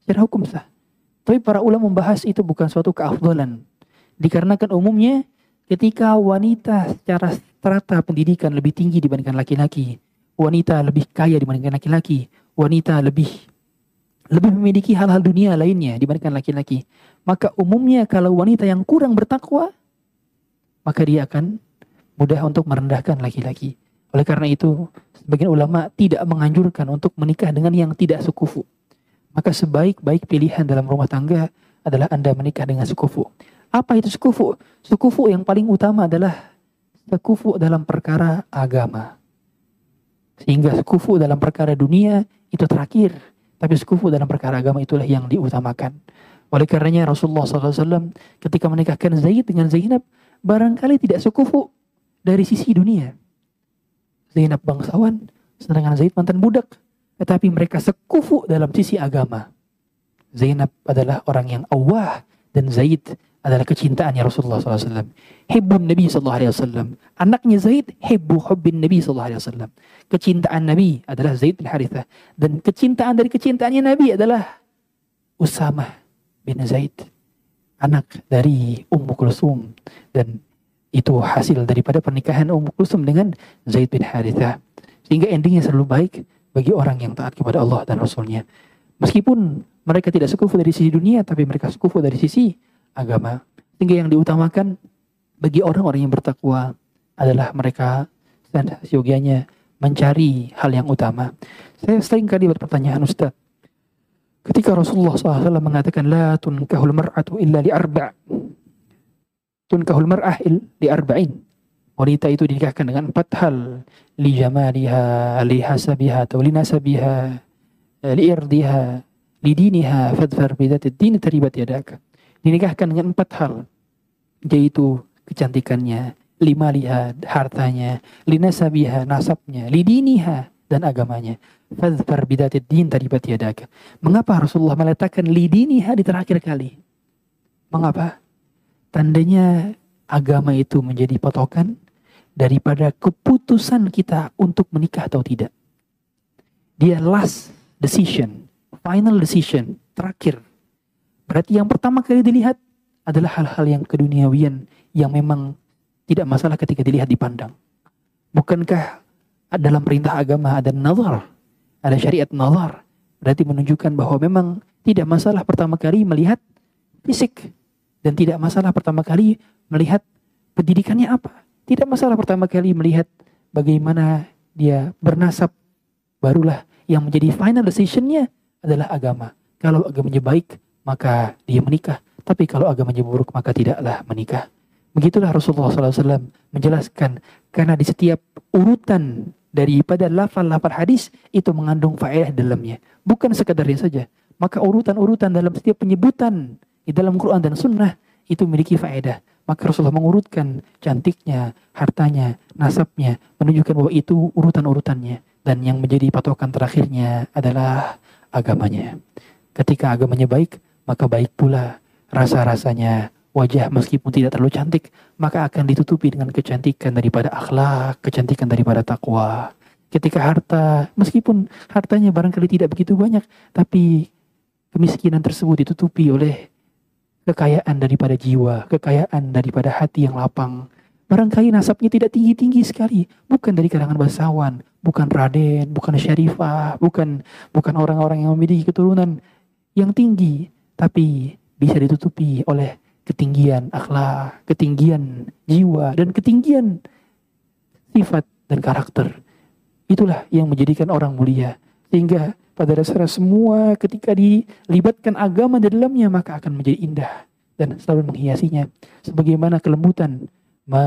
secara hukum sah. Tapi para ulama membahas itu bukan suatu keafdalan. Dikarenakan umumnya ketika wanita secara strata pendidikan lebih tinggi dibandingkan laki-laki, wanita lebih kaya dibandingkan laki-laki, wanita lebih lebih memiliki hal-hal dunia lainnya dibandingkan laki-laki. Maka umumnya kalau wanita yang kurang bertakwa, maka dia akan mudah untuk merendahkan laki-laki. Oleh karena itu, sebagian ulama tidak menganjurkan untuk menikah dengan yang tidak sekufu. Maka sebaik-baik pilihan dalam rumah tangga adalah Anda menikah dengan sekufu. Apa itu sekufu? Sekufu yang paling utama adalah sekufu dalam perkara agama. Sehingga sekufu dalam perkara dunia itu terakhir. Tapi sekufu dalam perkara agama itulah yang diutamakan. Oleh karenanya Rasulullah SAW ketika menikahkan Zaid dengan Zainab, barangkali tidak sekufu dari sisi dunia. Zainab bangsawan, sedangkan Zaid mantan budak. Tetapi mereka sekufu dalam sisi agama. Zainab adalah orang yang awah dan Zaid adalah kecintaannya Rasulullah SAW. Hibbun Nabi SAW. Anaknya Zaid, hibbu hubbin Nabi SAW. Kecintaan Nabi adalah Zaid bin Harithah. Dan kecintaan dari kecintaannya Nabi adalah Usama bin Zaid. Anak dari Ummu Kulsum. Dan itu hasil daripada pernikahan Ummu Kulsum dengan Zaid bin Harithah. Sehingga endingnya selalu baik bagi orang yang taat kepada Allah dan Rasulnya. Meskipun mereka tidak sekufu dari sisi dunia, tapi mereka sekufu dari sisi agama. Sehingga yang diutamakan bagi orang-orang yang bertakwa adalah mereka dan siogianya mencari hal yang utama. Saya sering kali berpertanyaan Ustaz. Ketika Rasulullah SAW mengatakan, La tunkahul mar'atu illa li arba' tunkahul mar'ah di arba'in. Wanita itu dinikahkan dengan empat hal. Li jamaliha, li hasabiha, atau li nasabiha, li irdiha, li diniha, fadfar bidatid din taribat yadak. Dinikahkan dengan empat hal. Yaitu kecantikannya, lima lihat hartanya, li nasabiha, nasabnya, li diniha, dan agamanya. Fadfar bidatid din taribat yadak. Mengapa Rasulullah meletakkan li diniha di terakhir kali? Mengapa? Tandanya agama itu menjadi patokan daripada keputusan kita untuk menikah atau tidak. Dia last decision, final decision, terakhir. Berarti yang pertama kali dilihat adalah hal-hal yang keduniawian yang memang tidak masalah ketika dilihat dipandang. Bukankah dalam perintah agama ada nazar, ada syariat nazar, berarti menunjukkan bahwa memang tidak masalah pertama kali melihat fisik, dan tidak masalah pertama kali melihat pendidikannya apa. Tidak masalah pertama kali melihat bagaimana dia bernasab. Barulah yang menjadi final decisionnya adalah agama. Kalau agamanya baik, maka dia menikah. Tapi kalau agamanya buruk, maka tidaklah menikah. Begitulah Rasulullah SAW menjelaskan. Karena di setiap urutan daripada lafal-lafal hadis itu mengandung faedah dalamnya. Bukan sekedarnya saja. Maka urutan-urutan dalam setiap penyebutan di dalam Quran dan Sunnah itu memiliki faedah. Maka Rasulullah mengurutkan cantiknya, hartanya, nasabnya, menunjukkan bahwa itu urutan-urutannya. Dan yang menjadi patokan terakhirnya adalah agamanya. Ketika agamanya baik, maka baik pula rasa-rasanya, wajah meskipun tidak terlalu cantik, maka akan ditutupi dengan kecantikan daripada akhlak, kecantikan daripada takwa. Ketika harta, meskipun hartanya barangkali tidak begitu banyak, tapi kemiskinan tersebut ditutupi oleh kekayaan daripada jiwa, kekayaan daripada hati yang lapang. Barangkali nasabnya tidak tinggi-tinggi sekali, bukan dari kalangan bangsawan, bukan raden, bukan syarifah, bukan bukan orang-orang yang memiliki keturunan yang tinggi, tapi bisa ditutupi oleh ketinggian akhlak, ketinggian jiwa, dan ketinggian sifat dan karakter. Itulah yang menjadikan orang mulia. Sehingga pada dasarnya semua ketika dilibatkan agama di dalamnya maka akan menjadi indah dan selalu menghiasinya sebagaimana kelembutan ma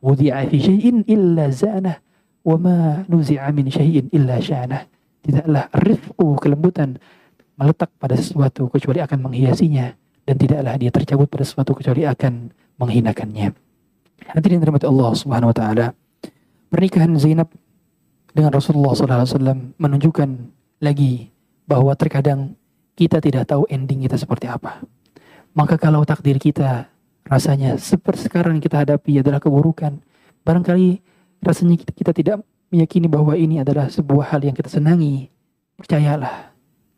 wudi'a syai'in illa zanah wa ma nuzi'a min illa syanah tidaklah rifqu kelembutan meletak pada sesuatu kecuali akan menghiasinya dan tidaklah dia tercabut pada sesuatu kecuali akan menghinakannya hadirin rahmat Allah Subhanahu wa taala pernikahan Zainab dengan Rasulullah SAW menunjukkan lagi bahwa terkadang kita tidak tahu ending kita seperti apa. Maka kalau takdir kita rasanya seperti sekarang kita hadapi adalah keburukan, barangkali rasanya kita tidak meyakini bahwa ini adalah sebuah hal yang kita senangi. Percayalah,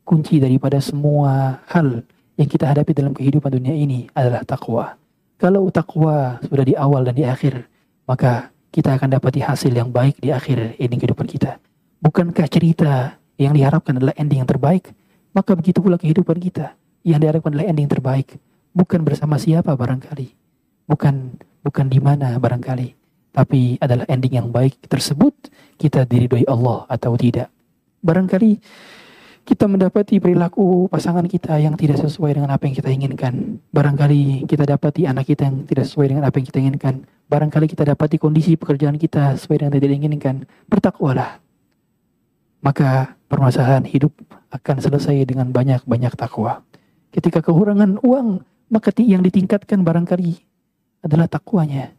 kunci daripada semua hal yang kita hadapi dalam kehidupan dunia ini adalah takwa. Kalau takwa sudah di awal dan di akhir, maka kita akan dapati hasil yang baik di akhir ini kehidupan kita. Bukankah cerita yang diharapkan adalah ending yang terbaik, maka begitu pula kehidupan kita. Yang diharapkan adalah ending terbaik, bukan bersama siapa barangkali, bukan bukan di mana barangkali, tapi adalah ending yang baik tersebut kita diridhoi Allah atau tidak. Barangkali kita mendapati perilaku pasangan kita yang tidak sesuai dengan apa yang kita inginkan. Barangkali kita dapati anak kita yang tidak sesuai dengan apa yang kita inginkan. Barangkali kita dapati kondisi pekerjaan kita sesuai dengan yang tidak inginkan. Bertakwalah maka permasalahan hidup akan selesai dengan banyak-banyak takwa. Ketika kekurangan uang, maka yang ditingkatkan barangkali adalah takwanya.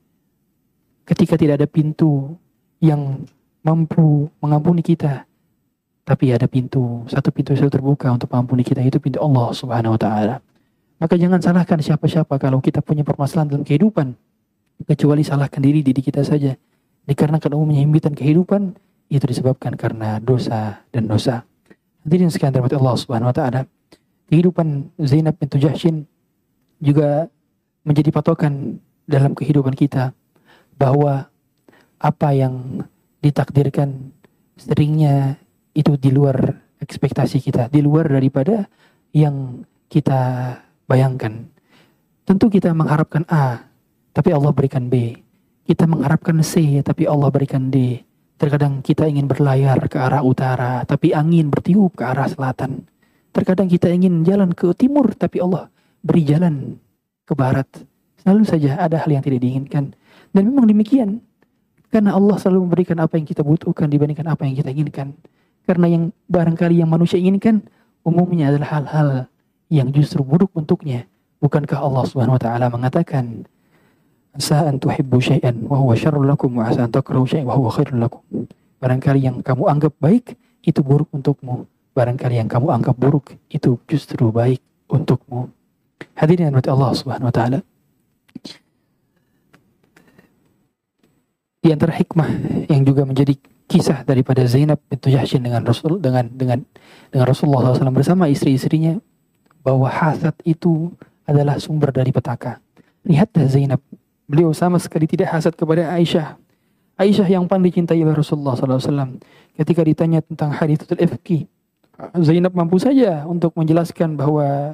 Ketika tidak ada pintu yang mampu mengampuni kita, tapi ada pintu, satu pintu selalu terbuka untuk mengampuni kita, itu pintu Allah Subhanahu wa taala. Maka jangan salahkan siapa-siapa kalau kita punya permasalahan dalam kehidupan, kecuali salahkan diri diri kita saja. Dikarenakan umumnya himpitan kehidupan, itu disebabkan karena dosa dan dosa. Hadirin sekalian terhormat Allah Subhanahu wa taala. Kehidupan Zainab bintu Jahshin juga menjadi patokan dalam kehidupan kita bahwa apa yang ditakdirkan seringnya itu di luar ekspektasi kita, di luar daripada yang kita bayangkan. Tentu kita mengharapkan A, tapi Allah berikan B. Kita mengharapkan C, tapi Allah berikan D. Terkadang kita ingin berlayar ke arah utara, tapi angin bertiup ke arah selatan. Terkadang kita ingin jalan ke timur, tapi Allah beri jalan ke barat. Selalu saja ada hal yang tidak diinginkan. Dan memang demikian. Karena Allah selalu memberikan apa yang kita butuhkan dibandingkan apa yang kita inginkan. Karena yang barangkali yang manusia inginkan umumnya adalah hal-hal yang justru buruk untuknya. Bukankah Allah Subhanahu wa taala mengatakan Asa an tuhibbu syai'an wa huwa syarrul lakum wa asa takrahu syai'an wa huwa khairul lakum. Barangkali yang kamu anggap baik itu buruk untukmu. Barangkali yang kamu anggap buruk itu justru baik untukmu. Hadirin yang Allah Subhanahu wa taala. Di antara hikmah yang juga menjadi kisah daripada Zainab bintu Jahsyin dengan Rasul dengan dengan dengan Rasulullah SAW bersama istri-istrinya bahwa hasad itu adalah sumber dari petaka. Lihatlah Zainab Beliau sama sekali tidak hasad kepada Aisyah. Aisyah yang paling dicintai oleh Rasulullah SAW. Ketika ditanya tentang hadithatul ifki, Zainab mampu saja untuk menjelaskan bahwa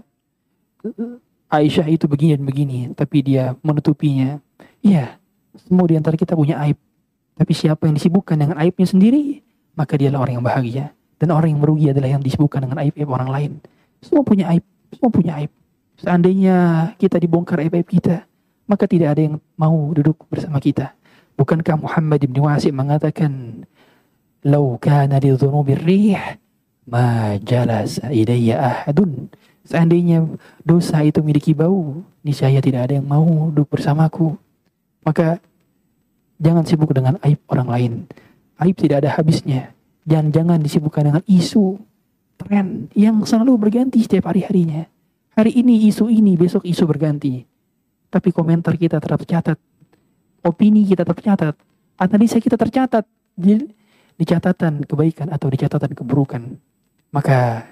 Aisyah itu begini dan begini, tapi dia menutupinya. Iya, semua di antara kita punya aib. Tapi siapa yang disibukkan dengan aibnya sendiri, maka dialah orang yang bahagia. Dan orang yang merugi adalah yang disibukkan dengan aib-aib orang lain. Semua punya aib, semua punya aib. Seandainya kita dibongkar aib-aib kita, maka tidak ada yang mau duduk bersama kita. Bukankah Muhammad bin Wasi mengatakan, "Lau kana li dhunubir rih ma jalasa ahadun." Seandainya dosa itu memiliki bau, niscaya tidak ada yang mau duduk bersamaku. Maka jangan sibuk dengan aib orang lain. Aib tidak ada habisnya. Jangan-jangan disibukkan dengan isu, tren yang selalu berganti setiap hari-harinya. Hari ini isu ini, besok isu berganti. Tapi komentar kita tetap tercatat. Opini kita tercatat. Analisa kita tercatat. Di, di catatan kebaikan atau di catatan keburukan. Maka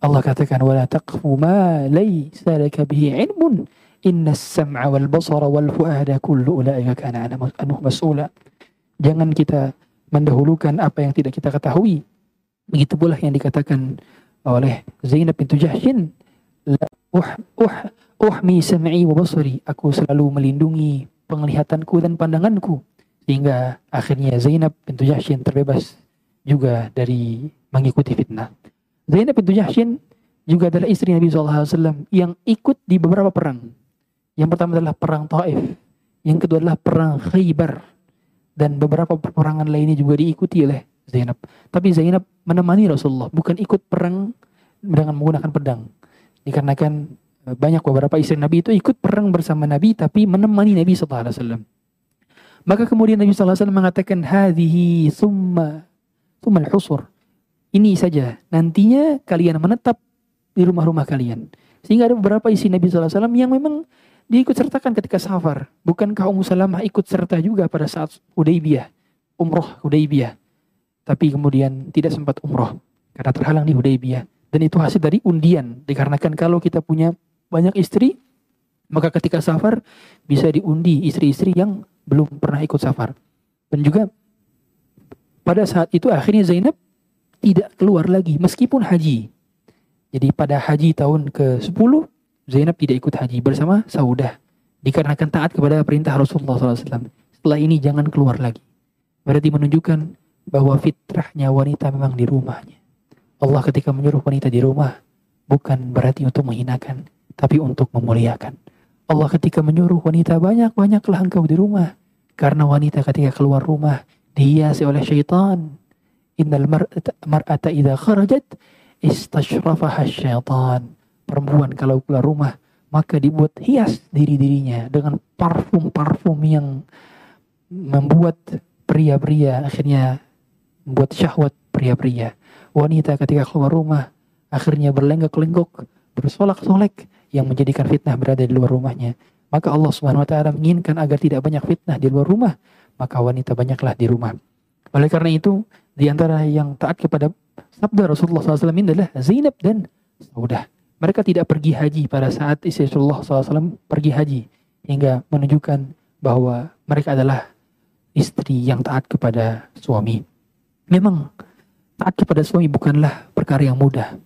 Allah katakan wala taqfu ma laysa laka bihi ilmun inna as-sam'a wal basara wal fu'ada kullu ulaika kana anhu mas'ula. Jangan kita mendahulukan apa yang tidak kita ketahui. Begitu pula yang dikatakan oleh Zainab bintu Jahshin, uh, uh, uhmi sam'i wa basari. Aku selalu melindungi penglihatanku dan pandanganku. Sehingga akhirnya Zainab bintu Jahshin terbebas juga dari mengikuti fitnah. Zainab bintu Jahshin juga adalah istri Nabi SAW yang ikut di beberapa perang. Yang pertama adalah perang Taif. Yang kedua adalah perang Khaybar. Dan beberapa peperangan lainnya juga diikuti oleh Zainab. Tapi Zainab menemani Rasulullah. Bukan ikut perang dengan menggunakan pedang. Dikarenakan e, banyak beberapa istri Nabi itu ikut perang bersama Nabi tapi menemani Nabi SAW. Maka kemudian Nabi SAW mengatakan hadhihi summa summa al-husur ini saja. Nantinya kalian menetap di rumah-rumah kalian. Sehingga ada beberapa isi Nabi SAW yang memang diikut sertakan ketika safar. Bukankah Ummu Salamah ikut serta juga pada saat Hudaybiyah, umroh Hudaybiyah. Tapi kemudian tidak sempat umroh karena terhalang di Hudaybiyah. Dan itu hasil dari undian. Dikarenakan kalau kita punya banyak istri, maka ketika safar bisa diundi istri-istri yang belum pernah ikut safar. Dan juga pada saat itu akhirnya Zainab tidak keluar lagi meskipun haji. Jadi pada haji tahun ke-10 Zainab tidak ikut haji bersama Saudah dikarenakan taat kepada perintah Rasulullah SAW. Setelah ini jangan keluar lagi. Berarti menunjukkan bahwa fitrahnya wanita memang di rumahnya. Allah ketika menyuruh wanita di rumah bukan berarti untuk menghinakan, tapi untuk memuliakan. Allah ketika menyuruh wanita banyak-banyaklah engkau di rumah. Karena wanita ketika keluar rumah dihiasi oleh syaitan, Innal mar'ata idza kharajat istashrafaha syaitan. Perempuan kalau keluar rumah maka dibuat hias diri-dirinya dengan parfum-parfum yang membuat pria-pria akhirnya membuat syahwat pria-pria. Wanita ketika keluar rumah akhirnya berlenggak-lenggok, bersolak-solek yang menjadikan fitnah berada di luar rumahnya. Maka Allah Subhanahu wa taala menginginkan agar tidak banyak fitnah di luar rumah, maka wanita banyaklah di rumah. Oleh karena itu, di antara yang taat kepada sabda Rasulullah SAW adalah Zainab dan Saudah. Mereka tidak pergi haji pada saat Rasulullah SAW pergi haji. Hingga menunjukkan bahwa mereka adalah istri yang taat kepada suami. Memang taat kepada suami bukanlah perkara yang mudah.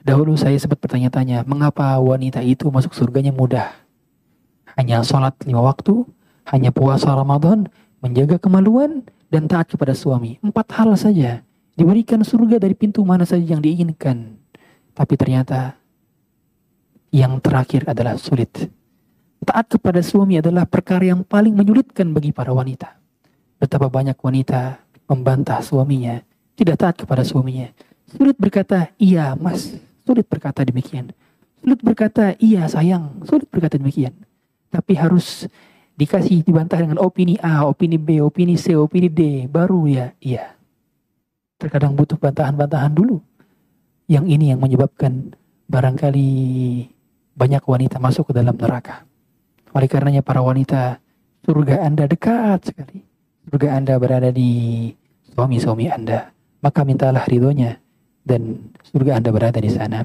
Dahulu saya sempat bertanya-tanya, mengapa wanita itu masuk surganya mudah? Hanya sholat lima waktu, hanya puasa Ramadan, menjaga kemaluan, dan taat kepada suami. Empat hal saja. Diberikan surga dari pintu mana saja yang diinginkan. Tapi ternyata yang terakhir adalah sulit. Taat kepada suami adalah perkara yang paling menyulitkan bagi para wanita. Betapa banyak wanita membantah suaminya, tidak taat kepada suaminya. Sulit berkata, iya mas, sulit berkata demikian. Sulit berkata, iya sayang, sulit berkata demikian. Tapi harus dikasih dibantah dengan opini A, opini B, opini C, opini D, baru ya iya. Terkadang butuh bantahan-bantahan dulu. Yang ini yang menyebabkan barangkali banyak wanita masuk ke dalam neraka. Oleh karenanya para wanita, surga Anda dekat sekali. Surga Anda berada di suami-suami Anda. Maka mintalah ridhonya dan surga Anda berada di sana.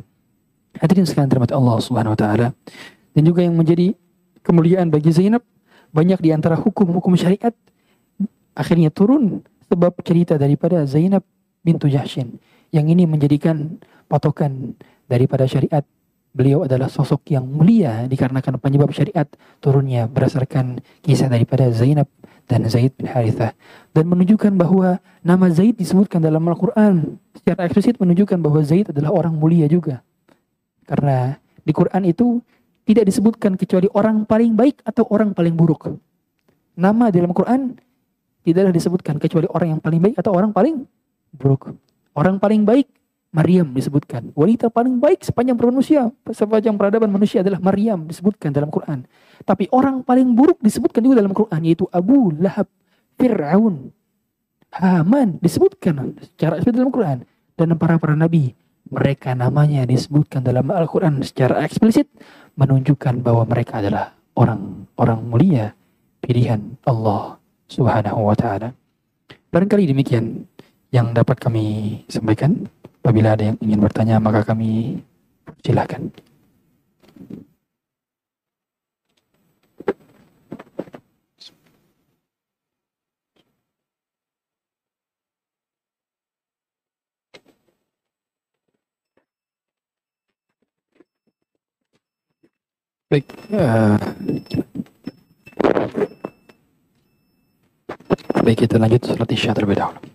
Hadirin sekalian terima Allah Subhanahu wa taala. Dan juga yang menjadi kemuliaan bagi Zainab banyak di antara hukum-hukum syariat akhirnya turun sebab cerita daripada Zainab bintu Jahshin. Yang ini menjadikan patokan daripada syariat. Beliau adalah sosok yang mulia dikarenakan penyebab syariat turunnya berdasarkan kisah daripada Zainab dan Zaid bin Harithah. Dan menunjukkan bahwa nama Zaid disebutkan dalam Al-Quran. Secara eksplisit menunjukkan bahwa Zaid adalah orang mulia juga. Karena di Quran itu tidak disebutkan kecuali orang paling baik atau orang paling buruk. Nama dalam Quran tidaklah disebutkan kecuali orang yang paling baik atau orang paling buruk. Orang paling baik Maryam disebutkan. Wanita paling baik sepanjang manusia, sepanjang peradaban manusia adalah Maryam disebutkan dalam Quran. Tapi orang paling buruk disebutkan juga dalam Quran yaitu Abu Lahab, Fir'aun, Haman disebutkan secara eksplisit dalam Quran dan para para nabi mereka namanya disebutkan dalam Al-Quran secara eksplisit menunjukkan bahwa mereka adalah orang-orang mulia pilihan Allah Subhanahu wa taala. Barangkali demikian yang dapat kami sampaikan. Apabila ada yang ingin bertanya, maka kami silakan. Baik, uh, baik kita lanjut salat isya terlebih dahulu.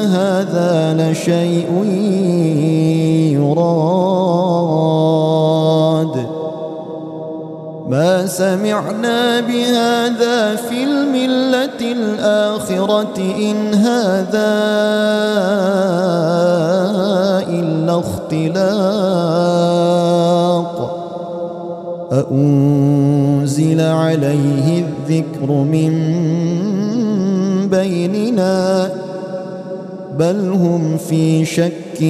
هذا لشيء يراد. ما سمعنا بهذا في الملة الآخرة إن هذا إلا اختلاق. أأنزل عليه الذكر من بيننا. بل هم في شك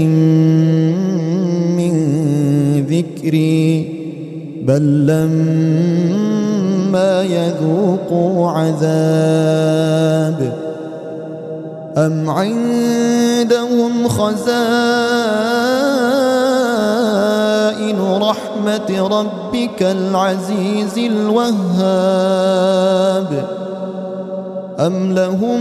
من ذكري بل لما يذوقوا عذاب أم عندهم خزائن رحمة ربك العزيز الوهاب أم لهم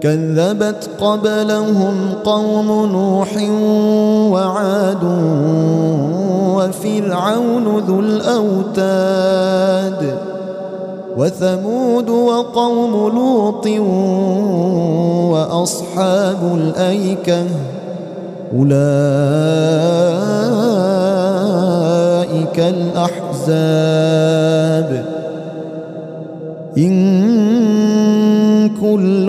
كذبت قبلهم قوم نوح وعاد وفرعون ذو الأوتاد وثمود وقوم لوط وأصحاب الأيكة أولئك الأحزاب إن كل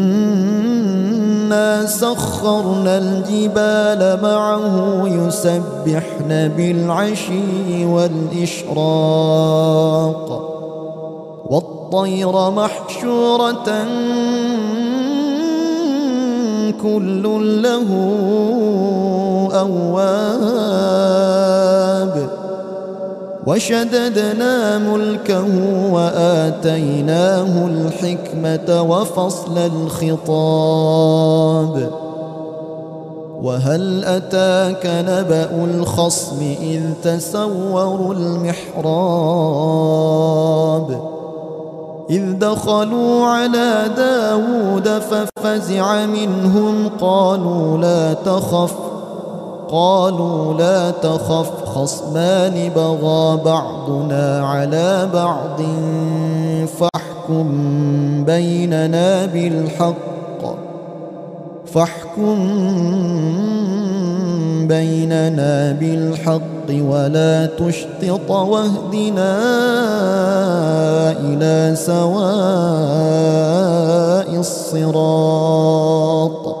سخرنا الجبال معه يسبحن بالعشي والإشراق والطير محشورة كل له أواب وشددنا ملكه وآتيناه الحكمة وفصل الخطاب. وهل أتاك نبأ الخصم إذ تسوروا المحراب؟ إذ دخلوا على داود ففزع منهم قالوا لا تخف قالوا لا تخف خصمان بغى بعضنا على بعض فاحكم بيننا بالحق فاحكم بيننا بالحق ولا تشطط واهدنا إلى سواء الصراط.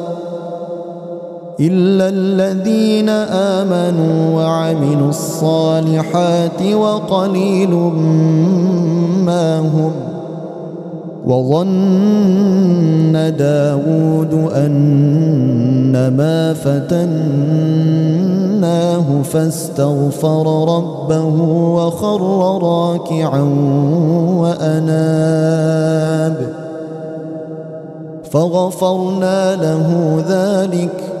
إلا الذين آمنوا وعملوا الصالحات وقليل ما هم وظن داود أنما فتناه فاستغفر ربه وخر راكعا وأناب فغفرنا له ذلك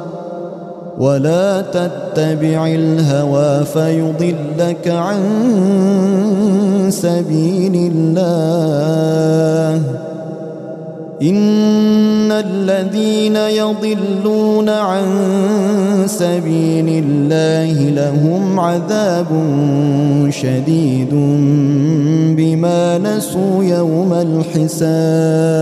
ولا تتبع الهوى فيضلك عن سبيل الله إن الذين يضلون عن سبيل الله لهم عذاب شديد بما نسوا يوم الحساب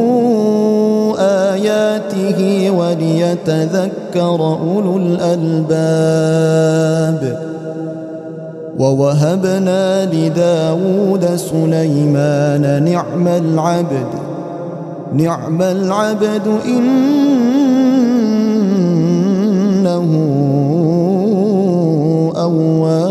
آياته وليتذكر أولو الألباب. ووهبنا لداود سليمان نعم العبد نعم العبد إنه أواب.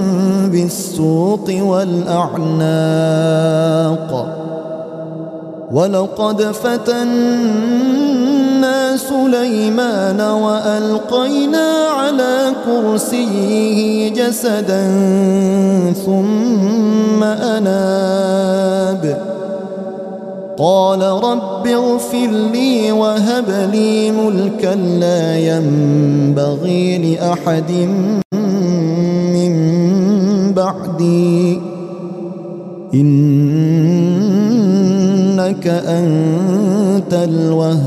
بالسوق والأعناق. ولقد فتنا سليمان وألقينا على كرسيه جسدا ثم أناب. قال رب اغفر لي وهب لي ملكا لا ينبغي لأحد بعدي إنك أنت الوهاب.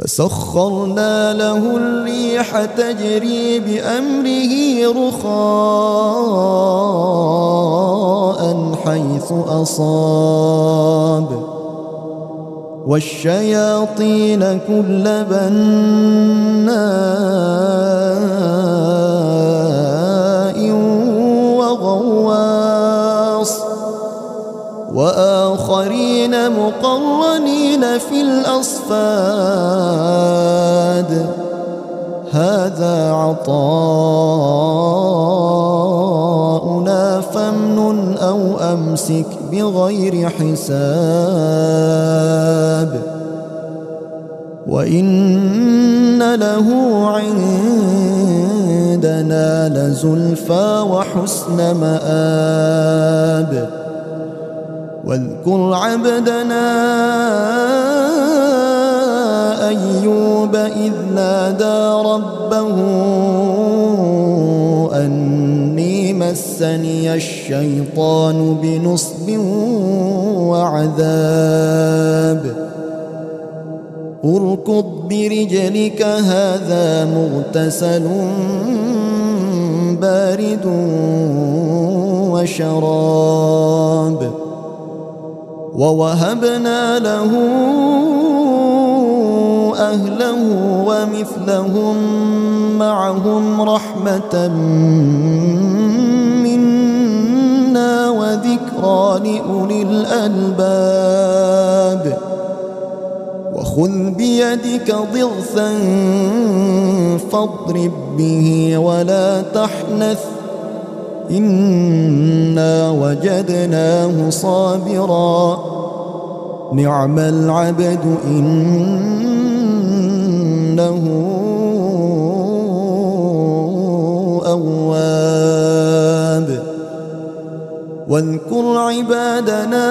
فسخرنا له الريح تجري بأمره رخاء حيث أصاب. والشياطين كل بناء وغواص. وآخرين مقرنين في الأصفاد. هذا عطاؤنا فامنن أو أمسك بغير حساب. وحسن مآب. واذكر عبدنا أيوب إذ نادى ربه أني مسني الشيطان بنصب وعذاب. اركض برجلك هذا مغتسل بارد وشراب ووهبنا له أهله ومثلهم معهم رحمة منا وذكرى لأولي الألباب وخذ بيدك ضغثا فاضرب به ولا تحنث. إنا وجدناه صابرا. نعم العبد إنه أواب. واذكر عبادنا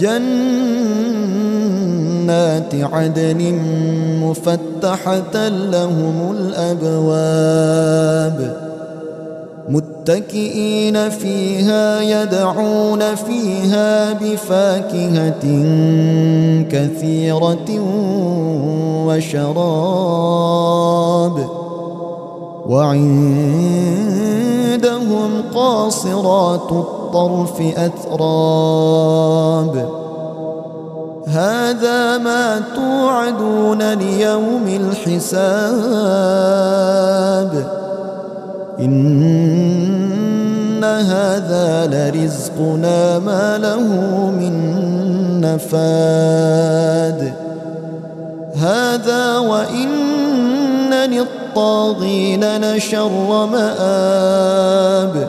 جنات عدن مفتحة لهم الأبواب متكئين فيها يدعون فيها بفاكهة كثيرة وشراب وعندهم قاصرات الطرف أتراب. هذا ما توعدون ليوم الحساب. إن هذا لرزقنا ما له من نفاد. هذا وإن لشر مآب.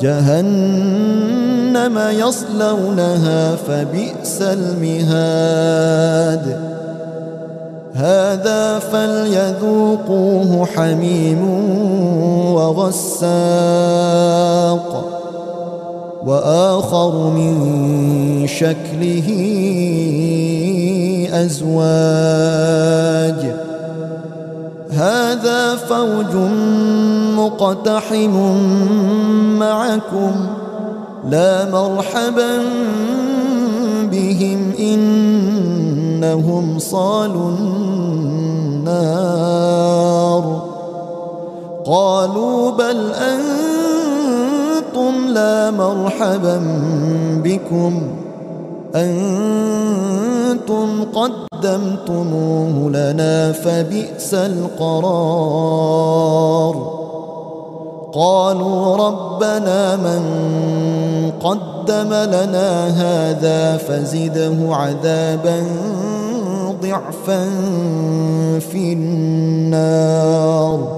جهنم يصلونها فبئس المهاد. هذا فليذوقوه حميم وغساق. وآخر من شكله أزواج. هذا فوج مقتحم معكم لا مرحبا بهم إنهم صالوا النار. قالوا بل أنتم لا مرحبا بكم. أنتم قدمتموه لنا فبئس القرار. قالوا ربنا من قدم لنا هذا فزده عذابا ضعفا في النار.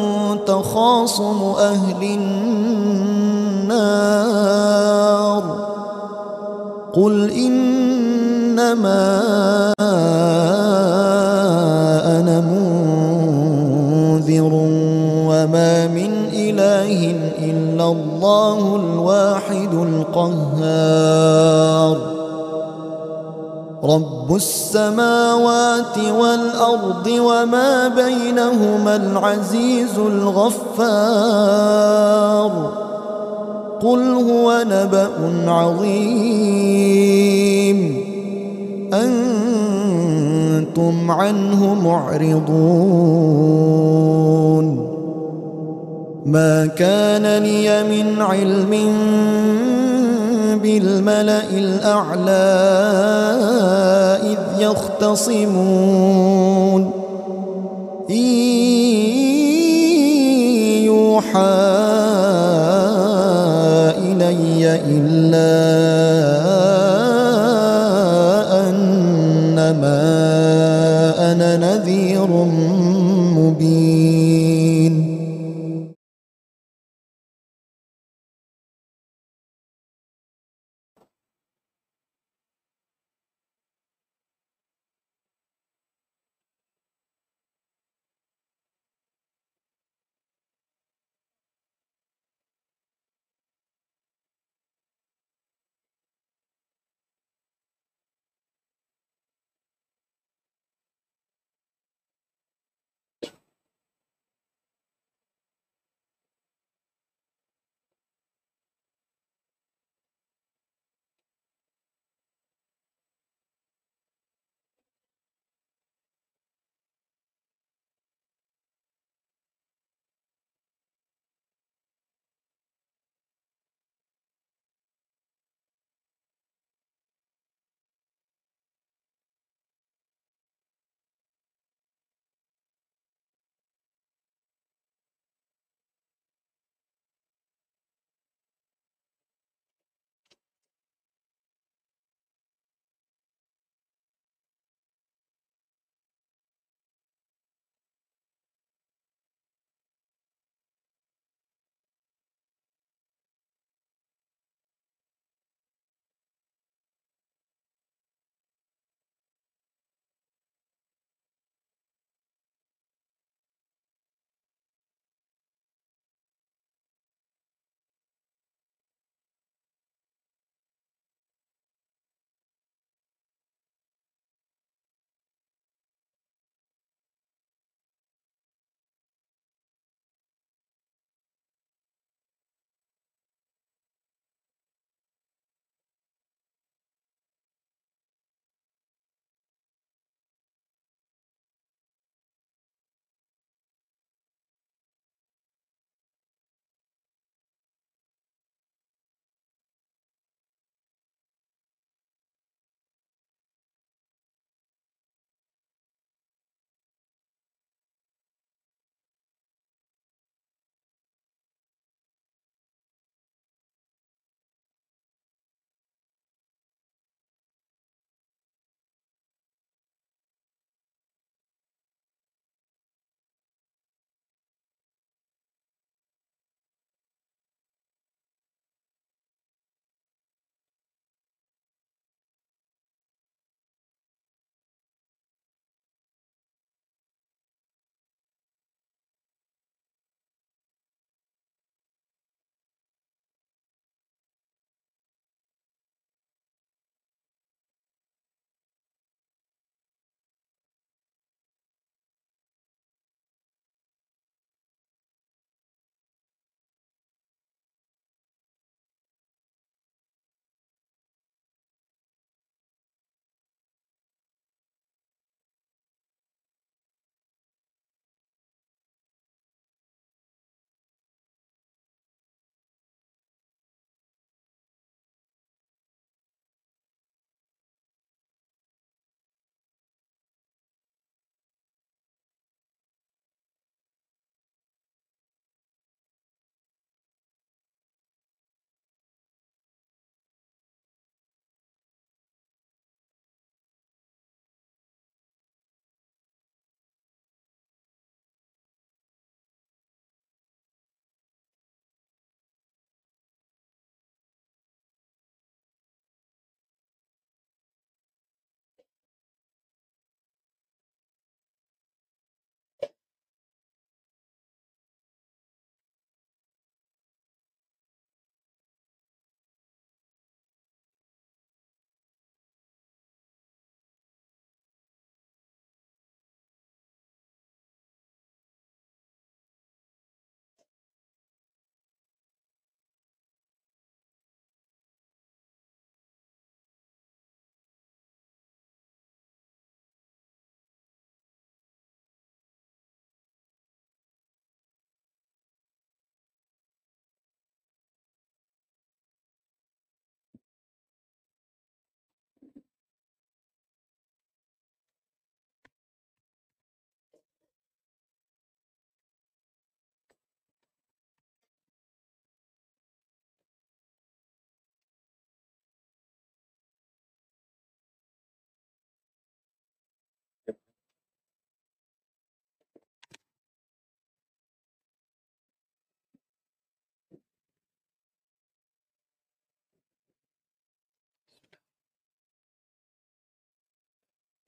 تخاصم أهل النار. قل إنما أنا منذر وما من إله إلا الله الواحد القهار. السماوات والأرض وما بينهما العزيز الغفار. قل هو نبأ عظيم. أنتم عنه معرضون. ما كان لي من علم بالملأ الأعلى إذ يختصمون. إن يوحى إلي إلا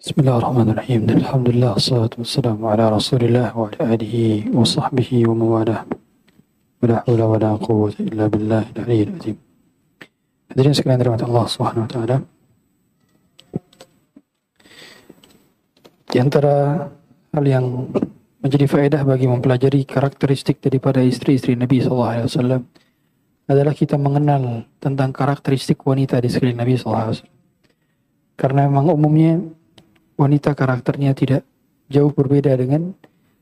Bismillahirrahmanirrahim. Alhamdulillah, salatu wassalamu ala rasulillah wa ala alihi wa sahbihi wa mawalah. Wa la hawla wa la quwwata illa billah al-aliyyil azim. Hadirin sekalian dirahmati Allah Subhanahu wa taala. Di antara hal yang menjadi faedah bagi mempelajari karakteristik daripada istri-istri Nabi SAW adalah kita mengenal tentang karakteristik wanita di sekeliling Nabi SAW. Karena memang umumnya wanita karakternya tidak jauh berbeda dengan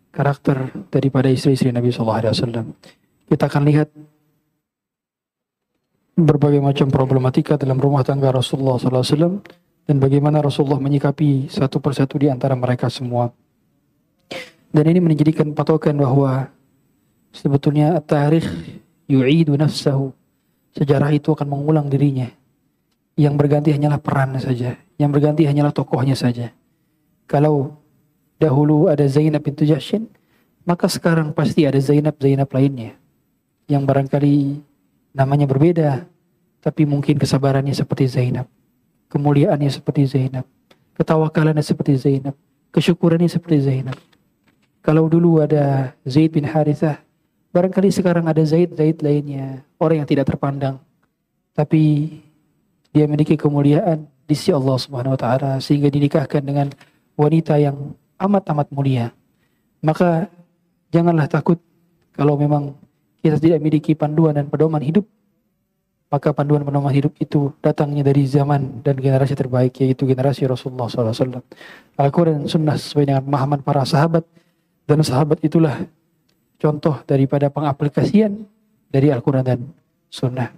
karakter daripada istri-istri Nabi SAW. Kita akan lihat berbagai macam problematika dalam rumah tangga Rasulullah SAW dan bagaimana Rasulullah menyikapi satu persatu di antara mereka semua. Dan ini menjadikan patokan bahwa sebetulnya tarikh yu'idu nafsahu. Sejarah itu akan mengulang dirinya. Yang berganti hanyalah peran saja. Yang berganti hanyalah tokohnya saja. Kalau dahulu ada Zainab bintu Jahshin, maka sekarang pasti ada Zainab-Zainab lainnya. Yang barangkali namanya berbeda, tapi mungkin kesabarannya seperti Zainab. Kemuliaannya seperti Zainab. Ketawakalannya seperti Zainab. Kesyukurannya seperti Zainab. Kalau dulu ada Zaid bin Harithah, barangkali sekarang ada Zaid-Zaid lainnya, orang yang tidak terpandang. Tapi dia memiliki kemuliaan di sisi Allah Subhanahu wa taala sehingga dinikahkan dengan wanita yang amat-amat mulia. Maka janganlah takut kalau memang kita tidak memiliki panduan dan pedoman hidup maka panduan pedoman hidup itu datangnya dari zaman dan generasi terbaik yaitu generasi Rasulullah SAW. Al-Quran Sunnah sesuai dengan pemahaman para sahabat dan sahabat itulah contoh daripada pengaplikasian dari Al-Quran dan Sunnah.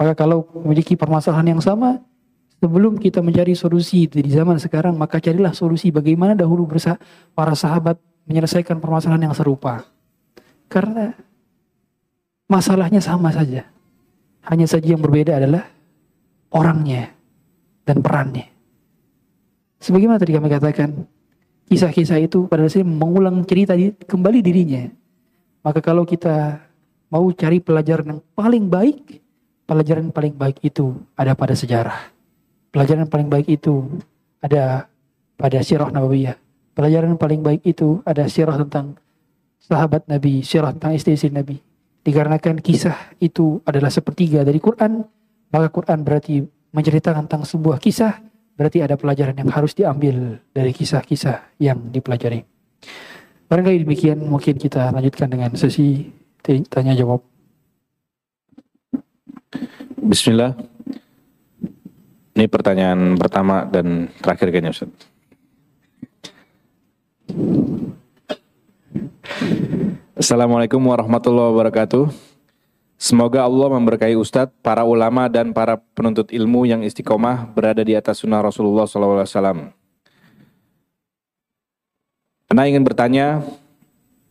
Maka kalau memiliki permasalahan yang sama, sebelum kita mencari solusi di zaman sekarang, maka carilah solusi bagaimana dahulu bersa para sahabat menyelesaikan permasalahan yang serupa. Karena masalahnya sama saja. Hanya saja yang berbeda adalah orangnya dan perannya. Sebagaimana tadi kami katakan, kisah-kisah itu pada dasarnya mengulang cerita kembali dirinya. Maka kalau kita mau cari pelajaran yang paling baik, pelajaran yang paling baik itu ada pada sejarah. Pelajaran paling baik itu ada pada sirah Nabawiyah. Pelajaran paling baik itu ada sirah tentang sahabat Nabi, sirah tentang istri-istri Nabi. Dikarenakan kisah itu adalah sepertiga dari Quran, maka Quran berarti menceritakan tentang sebuah kisah Berarti ada pelajaran yang harus diambil dari kisah-kisah yang dipelajari. Barangkali demikian mungkin kita lanjutkan dengan sesi tanya jawab. Bismillah. Ini pertanyaan pertama dan terakhir kayaknya Ustaz. Assalamualaikum warahmatullahi wabarakatuh. Semoga Allah memberkahi Ustadz, para ulama dan para penuntut ilmu yang istiqomah berada di atas sunnah Rasulullah SAW. Karena ingin bertanya,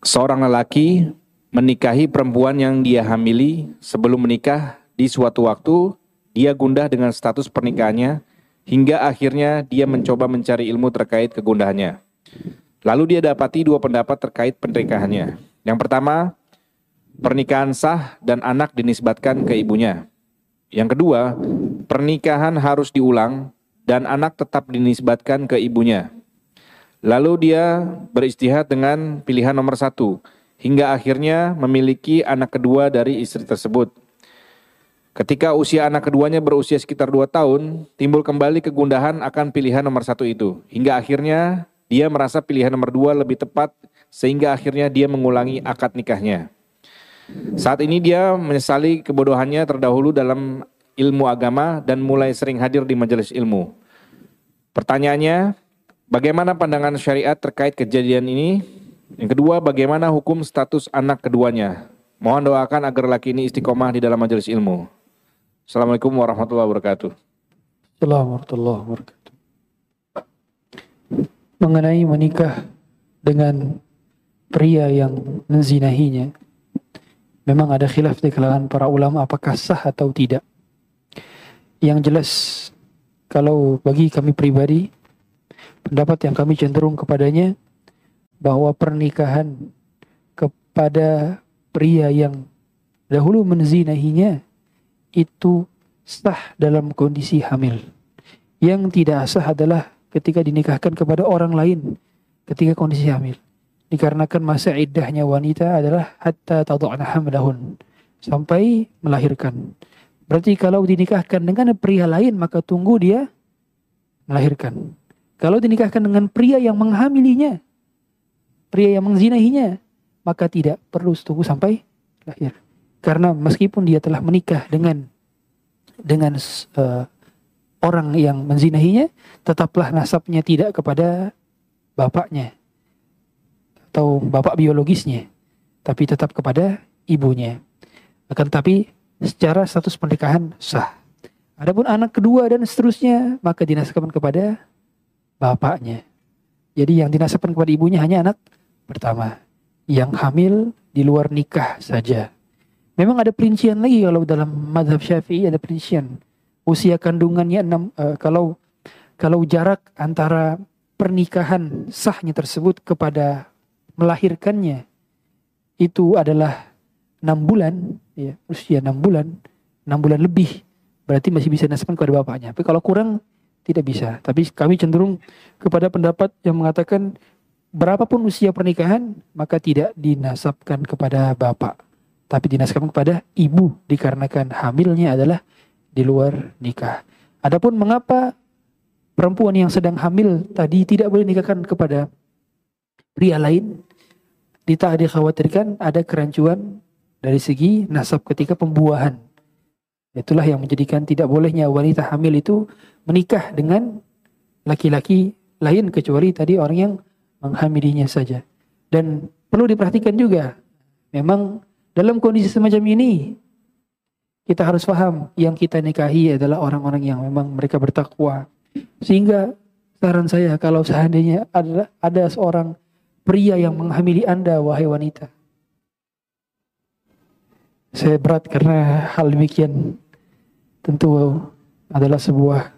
seorang lelaki menikahi perempuan yang dia hamili sebelum menikah di suatu waktu, dia gundah dengan status pernikahannya hingga akhirnya dia mencoba mencari ilmu terkait kegundahannya. Lalu dia dapati dua pendapat terkait pernikahannya. Yang pertama, pernikahan sah dan anak dinisbatkan ke ibunya. Yang kedua, pernikahan harus diulang dan anak tetap dinisbatkan ke ibunya. Lalu dia beristihad dengan pilihan nomor satu, hingga akhirnya memiliki anak kedua dari istri tersebut. Ketika usia anak keduanya berusia sekitar dua tahun, timbul kembali kegundahan akan pilihan nomor satu itu. Hingga akhirnya dia merasa pilihan nomor dua lebih tepat, sehingga akhirnya dia mengulangi akad nikahnya. Saat ini dia menyesali kebodohannya terdahulu dalam ilmu agama dan mulai sering hadir di majelis ilmu. Pertanyaannya, bagaimana pandangan syariat terkait kejadian ini? Yang kedua, bagaimana hukum status anak keduanya? Mohon doakan agar laki ini istiqomah di dalam majelis ilmu. Assalamualaikum warahmatullahi wabarakatuh. Assalamualaikum warahmatullahi wabarakatuh. Mengenai menikah dengan pria yang menzinahinya, memang ada khilaf di kalangan para ulama apakah sah atau tidak. Yang jelas kalau bagi kami pribadi pendapat yang kami cenderung kepadanya bahwa pernikahan kepada pria yang dahulu menzinahinya itu sah dalam kondisi hamil. Yang tidak sah adalah ketika dinikahkan kepada orang lain ketika kondisi hamil. Dikarenakan masa iddahnya wanita adalah hatta tad'ana hamlahun sampai melahirkan. Berarti kalau dinikahkan dengan pria lain maka tunggu dia melahirkan. Kalau dinikahkan dengan pria yang menghamilinya, pria yang menzinahinya, maka tidak perlu tunggu sampai lahir. Karena meskipun dia telah menikah dengan dengan uh, orang yang menzinahinya, tetaplah nasabnya tidak kepada bapaknya atau bapak biologisnya, tapi tetap kepada ibunya. Akan tetapi secara status pernikahan sah. Adapun anak kedua dan seterusnya maka dinasabkan kepada bapaknya. Jadi yang dinasabkan kepada ibunya hanya anak pertama. Yang hamil di luar nikah saja. Memang ada perincian lagi kalau dalam madhab syafi'i ada perincian. Usia kandungannya enam, uh, kalau kalau jarak antara pernikahan sahnya tersebut kepada melahirkannya itu adalah enam bulan, ya, usia enam bulan, enam bulan lebih, berarti masih bisa nasabkan kepada bapaknya. Tapi kalau kurang tidak bisa. Tapi kami cenderung kepada pendapat yang mengatakan berapapun usia pernikahan maka tidak dinasabkan kepada bapak tapi dinasabkan kepada ibu dikarenakan hamilnya adalah di luar nikah. Adapun mengapa perempuan yang sedang hamil tadi tidak boleh nikahkan kepada pria lain? Tidak dikhawatirkan ada kerancuan dari segi nasab ketika pembuahan. Itulah yang menjadikan tidak bolehnya wanita hamil itu menikah dengan laki-laki lain kecuali tadi orang yang menghamilinya saja. Dan perlu diperhatikan juga, memang dalam kondisi semacam ini, kita harus paham yang kita nikahi adalah orang-orang yang memang mereka bertakwa. Sehingga saran saya kalau seandainya ada ada seorang pria yang menghamili Anda wahai wanita. Saya berat karena hal demikian tentu adalah sebuah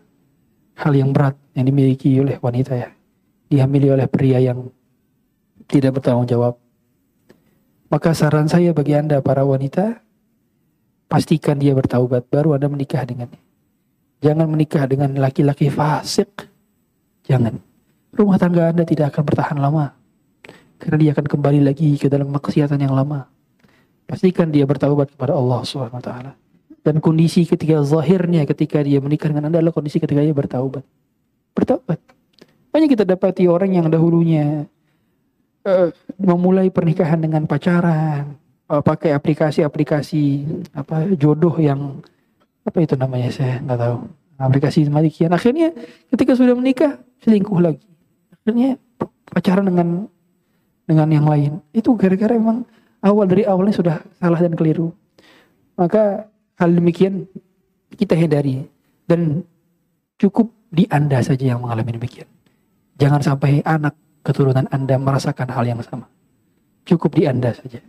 hal yang berat yang dimiliki oleh wanita ya. Dihamili oleh pria yang tidak bertanggung jawab. Maka saran saya bagi Anda para wanita, pastikan dia bertaubat baru Anda menikah dengannya. Jangan menikah dengan laki-laki fasik. Jangan. Rumah tangga Anda tidak akan bertahan lama. Karena dia akan kembali lagi ke dalam maksiatan yang lama. Pastikan dia bertaubat kepada Allah SWT. Dan kondisi ketika zahirnya ketika dia menikah dengan Anda adalah kondisi ketika dia bertaubat. Bertaubat. Banyak kita dapati orang yang dahulunya uh, memulai pernikahan dengan pacaran, uh, pakai aplikasi-aplikasi apa jodoh yang apa itu namanya saya nggak tahu. Aplikasi demikian akhirnya ketika sudah menikah selingkuh lagi. Akhirnya pacaran dengan dengan yang lain. Itu gara-gara emang awal dari awalnya sudah salah dan keliru. Maka hal demikian kita hindari. Dan cukup di anda saja yang mengalami demikian. Jangan sampai anak keturunan Anda merasakan hal yang sama. Cukup di Anda saja.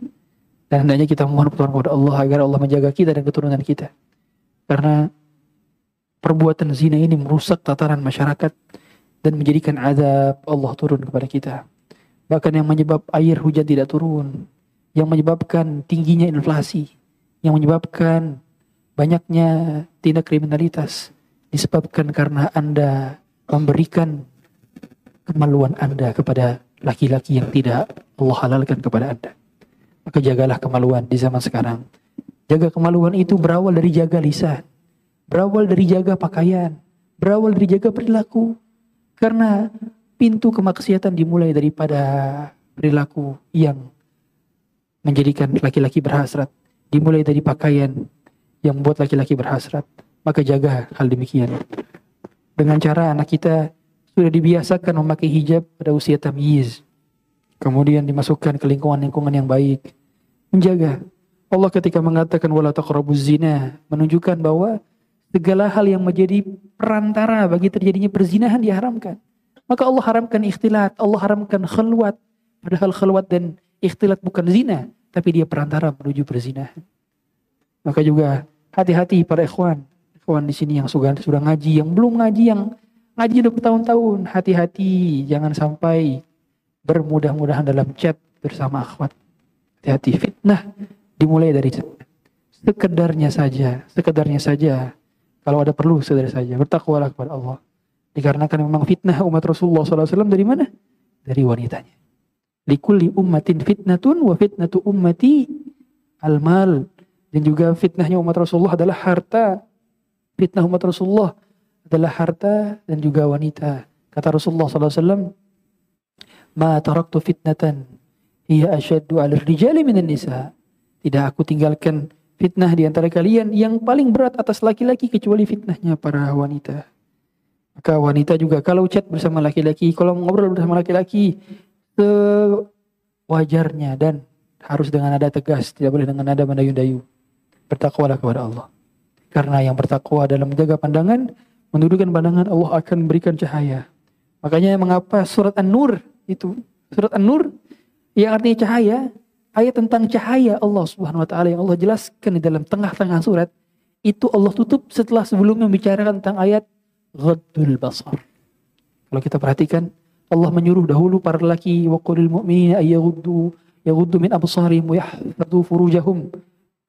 Dan hendaknya kita mohon pertolongan kepada Allah agar Allah menjaga kita dan keturunan kita. Karena perbuatan zina ini merusak tataran masyarakat dan menjadikan azab Allah turun kepada kita. Bahkan yang menyebab air hujan tidak turun, yang menyebabkan tingginya inflasi, yang menyebabkan banyaknya tindak kriminalitas disebabkan karena Anda memberikan kemaluan Anda kepada laki-laki yang tidak Allah halalkan kepada Anda. Maka jagalah kemaluan di zaman sekarang. Jaga kemaluan itu berawal dari jaga lisan. Berawal dari jaga pakaian. Berawal dari jaga perilaku. Karena pintu kemaksiatan dimulai daripada perilaku yang menjadikan laki-laki berhasrat. Dimulai dari pakaian yang membuat laki-laki berhasrat. Maka jaga hal demikian. Dengan cara anak kita sudah dibiasakan memakai hijab pada usia tamyiz. Kemudian dimasukkan ke lingkungan-lingkungan yang baik. Menjaga. Allah ketika mengatakan wala taqrabuz zina menunjukkan bahwa segala hal yang menjadi perantara bagi terjadinya perzinahan diharamkan. Maka Allah haramkan ikhtilat, Allah haramkan khalwat. Padahal khalwat dan ikhtilat bukan zina, tapi dia perantara menuju perzinahan. Maka juga hati-hati para ikhwan, ikhwan di sini yang sudah sudah ngaji, yang belum ngaji, yang Ngaji udah bertahun-tahun, hati-hati jangan sampai bermudah-mudahan dalam chat bersama akhwat. Hati-hati fitnah dimulai dari sekedarnya saja, sekedarnya saja. Kalau ada perlu saudara saja, bertakwalah kepada Allah. Dikarenakan memang fitnah umat Rasulullah SAW dari mana? Dari wanitanya. Likulli ummatin fitnatun wa fitnatu ummati al-mal. Dan juga fitnahnya umat Rasulullah adalah harta. Fitnah umat Rasulullah adalah harta dan juga wanita. Kata Rasulullah SAW, Ma taraktu fitnatan hiya asyaddu ala rijali minan nisa. Tidak aku tinggalkan fitnah di antara kalian yang paling berat atas laki-laki kecuali fitnahnya para wanita. Maka wanita juga kalau chat bersama laki-laki, kalau ngobrol bersama laki-laki, sewajarnya dan harus dengan nada tegas, tidak boleh dengan nada mendayu-dayu. Bertakwalah kepada Allah. Karena yang bertakwa dalam menjaga pandangan, menundukkan pandangan Allah akan memberikan cahaya. Makanya mengapa surat An-Nur itu surat An-Nur yang artinya cahaya, ayat tentang cahaya Allah Subhanahu wa taala yang Allah jelaskan di dalam tengah-tengah surat itu Allah tutup setelah sebelumnya membicarakan tentang ayat ghaddul basar. Kalau kita perhatikan Allah menyuruh dahulu para lelaki wa qulil mu'minina yaghuddu yaghuddu min absarihim wa yahfadhu furujahum.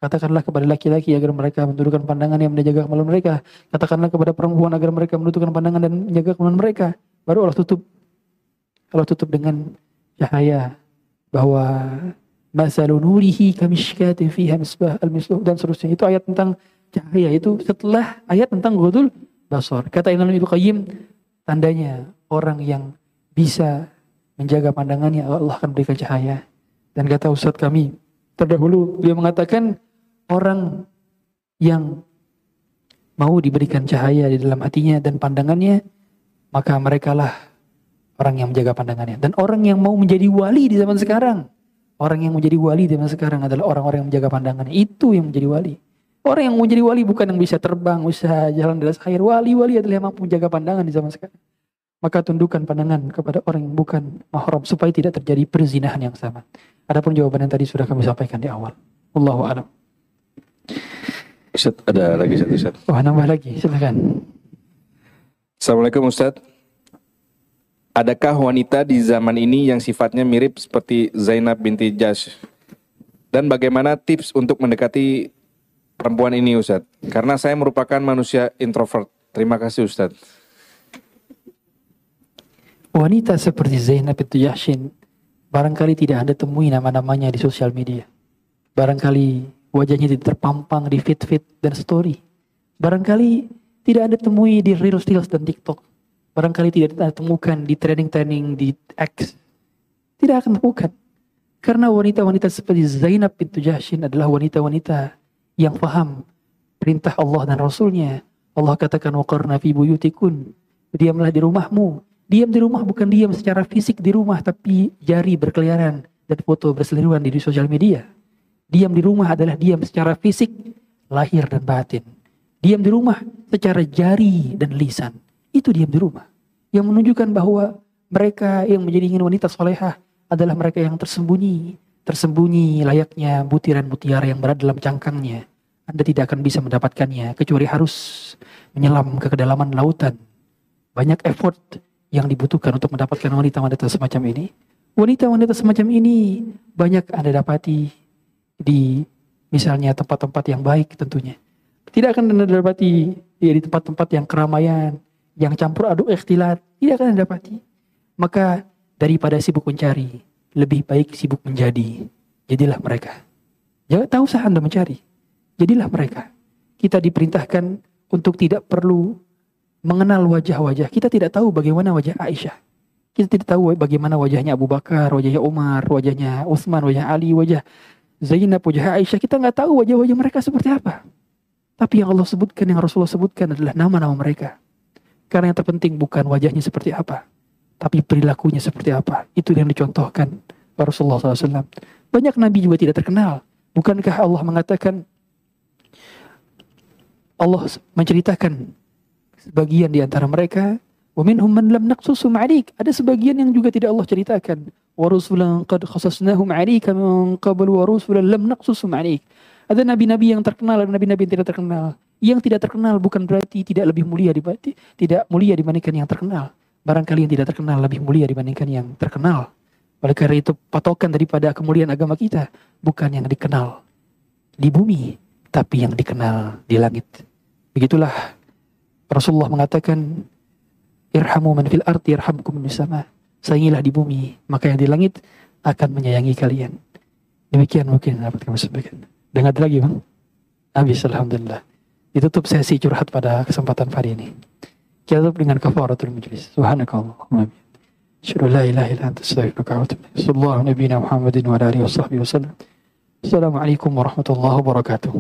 Katakanlah kepada laki-laki agar mereka menundukkan pandangan yang menjaga kemaluan mereka. Katakanlah kepada perempuan agar mereka menundukkan pandangan dan menjaga kemaluan mereka. Baru Allah tutup. Allah tutup dengan cahaya bahwa masalu nurihi kamishkatin fiha misbah al-misbah dan seterusnya. Itu ayat tentang cahaya itu setelah ayat tentang ghudul basar. Kata Imam Ibnu Qayyim tandanya orang yang bisa menjaga pandangannya Allah akan berikan cahaya. Dan kata Ustadz kami terdahulu dia mengatakan orang yang mau diberikan cahaya di dalam hatinya dan pandangannya maka merekalah orang yang menjaga pandangannya. Dan orang yang mau menjadi wali di zaman sekarang orang yang menjadi wali di zaman sekarang adalah orang-orang yang menjaga pandangannya. Itu yang menjadi wali. Orang yang menjadi wali bukan yang bisa terbang bisa jalan di atas air. Wali-wali adalah yang mampu menjaga pandangan di zaman sekarang. Maka tundukkan pandangan kepada orang yang bukan mahram supaya tidak terjadi perzinahan yang sama. Adapun jawaban yang tadi sudah kami sampaikan di awal. Allahu a'lam Ustaz, ada lagi satu Ustaz. Wah nambah lagi, silakan. Assalamualaikum Ustaz. Adakah wanita di zaman ini yang sifatnya mirip seperti Zainab binti Jash? Dan bagaimana tips untuk mendekati perempuan ini Ustaz? Karena saya merupakan manusia introvert. Terima kasih Ustaz. Wanita seperti Zainab binti Yashin barangkali tidak Anda temui nama-namanya di sosial media. Barangkali wajahnya terpampang di feed-feed dan story. Barangkali tidak Anda temui di Reels, Reels dan TikTok. Barangkali tidak Anda temukan di training-training di X. Tidak akan temukan. Karena wanita-wanita seperti Zainab bintu Jahshin adalah wanita-wanita yang paham perintah Allah dan Rasulnya. Allah katakan waqarna fi buyutikun. Diamlah di rumahmu. Diam di rumah bukan diam secara fisik di rumah tapi jari berkeliaran dan foto berseliweran di sosial media. Diam di rumah adalah diam secara fisik, lahir dan batin. Diam di rumah secara jari dan lisan. Itu diam di rumah. Yang menunjukkan bahwa mereka yang menjadi ingin wanita solehah adalah mereka yang tersembunyi. Tersembunyi layaknya butiran mutiara yang berada dalam cangkangnya. Anda tidak akan bisa mendapatkannya kecuali harus menyelam ke kedalaman lautan. Banyak effort yang dibutuhkan untuk mendapatkan wanita-wanita semacam ini. Wanita-wanita semacam ini banyak Anda dapati di misalnya tempat-tempat yang baik tentunya. Tidak akan Anda dapati ya, di tempat-tempat yang keramaian, yang campur aduk ikhtilat. Tidak akan Anda dapati. Maka daripada sibuk mencari, lebih baik sibuk menjadi. Jadilah mereka. Jangan tahu usah Anda mencari. Jadilah mereka. Kita diperintahkan untuk tidak perlu mengenal wajah-wajah. Kita tidak tahu bagaimana wajah Aisyah. Kita tidak tahu bagaimana wajahnya Abu Bakar, wajahnya Umar, wajahnya Utsman, wajah Ali, wajah Zainab, wajah Aisyah. Kita nggak tahu wajah-wajah mereka seperti apa. Tapi yang Allah sebutkan, yang Rasulullah sebutkan adalah nama-nama mereka. Karena yang terpenting bukan wajahnya seperti apa, tapi perilakunya seperti apa. Itu yang dicontohkan Rasulullah SAW. Banyak nabi juga tidak terkenal. Bukankah Allah mengatakan Allah menceritakan sebagian di antara mereka wa minhum man lam naqsusum ada sebagian yang juga tidak Allah ceritakan. wa rusulan qad khasasnahum 'alaika min qabl wa rusulan lam ada nabi-nabi yang terkenal dan nabi-nabi yang tidak terkenal. Yang tidak terkenal bukan berarti tidak lebih mulia dibanding tidak mulia dibandingkan yang terkenal. Barangkali yang tidak terkenal lebih mulia dibandingkan yang terkenal. Oleh karena itu patokan daripada kemuliaan agama kita bukan yang dikenal di bumi tapi yang dikenal di langit. Begitulah Rasulullah mengatakan Irhamu man fil ardi yarhamkum fis sama. Sayangilah di bumi, maka yang di langit akan menyayangi kalian. Demikian mungkin dapat kami sampaikan. Dengar lagi bang? Habis Alhamdulillah. Ditutup sesi curhat pada kesempatan hari ini. Kita tutup dengan kafaratul majlis. Subhanakallahumma Asyhadu la ilaha illa anta astaghfiruka wa atubu. Sallallahu nabiyina Muhammadin wa alihi wasallam. Assalamualaikum warahmatullahi wabarakatuh.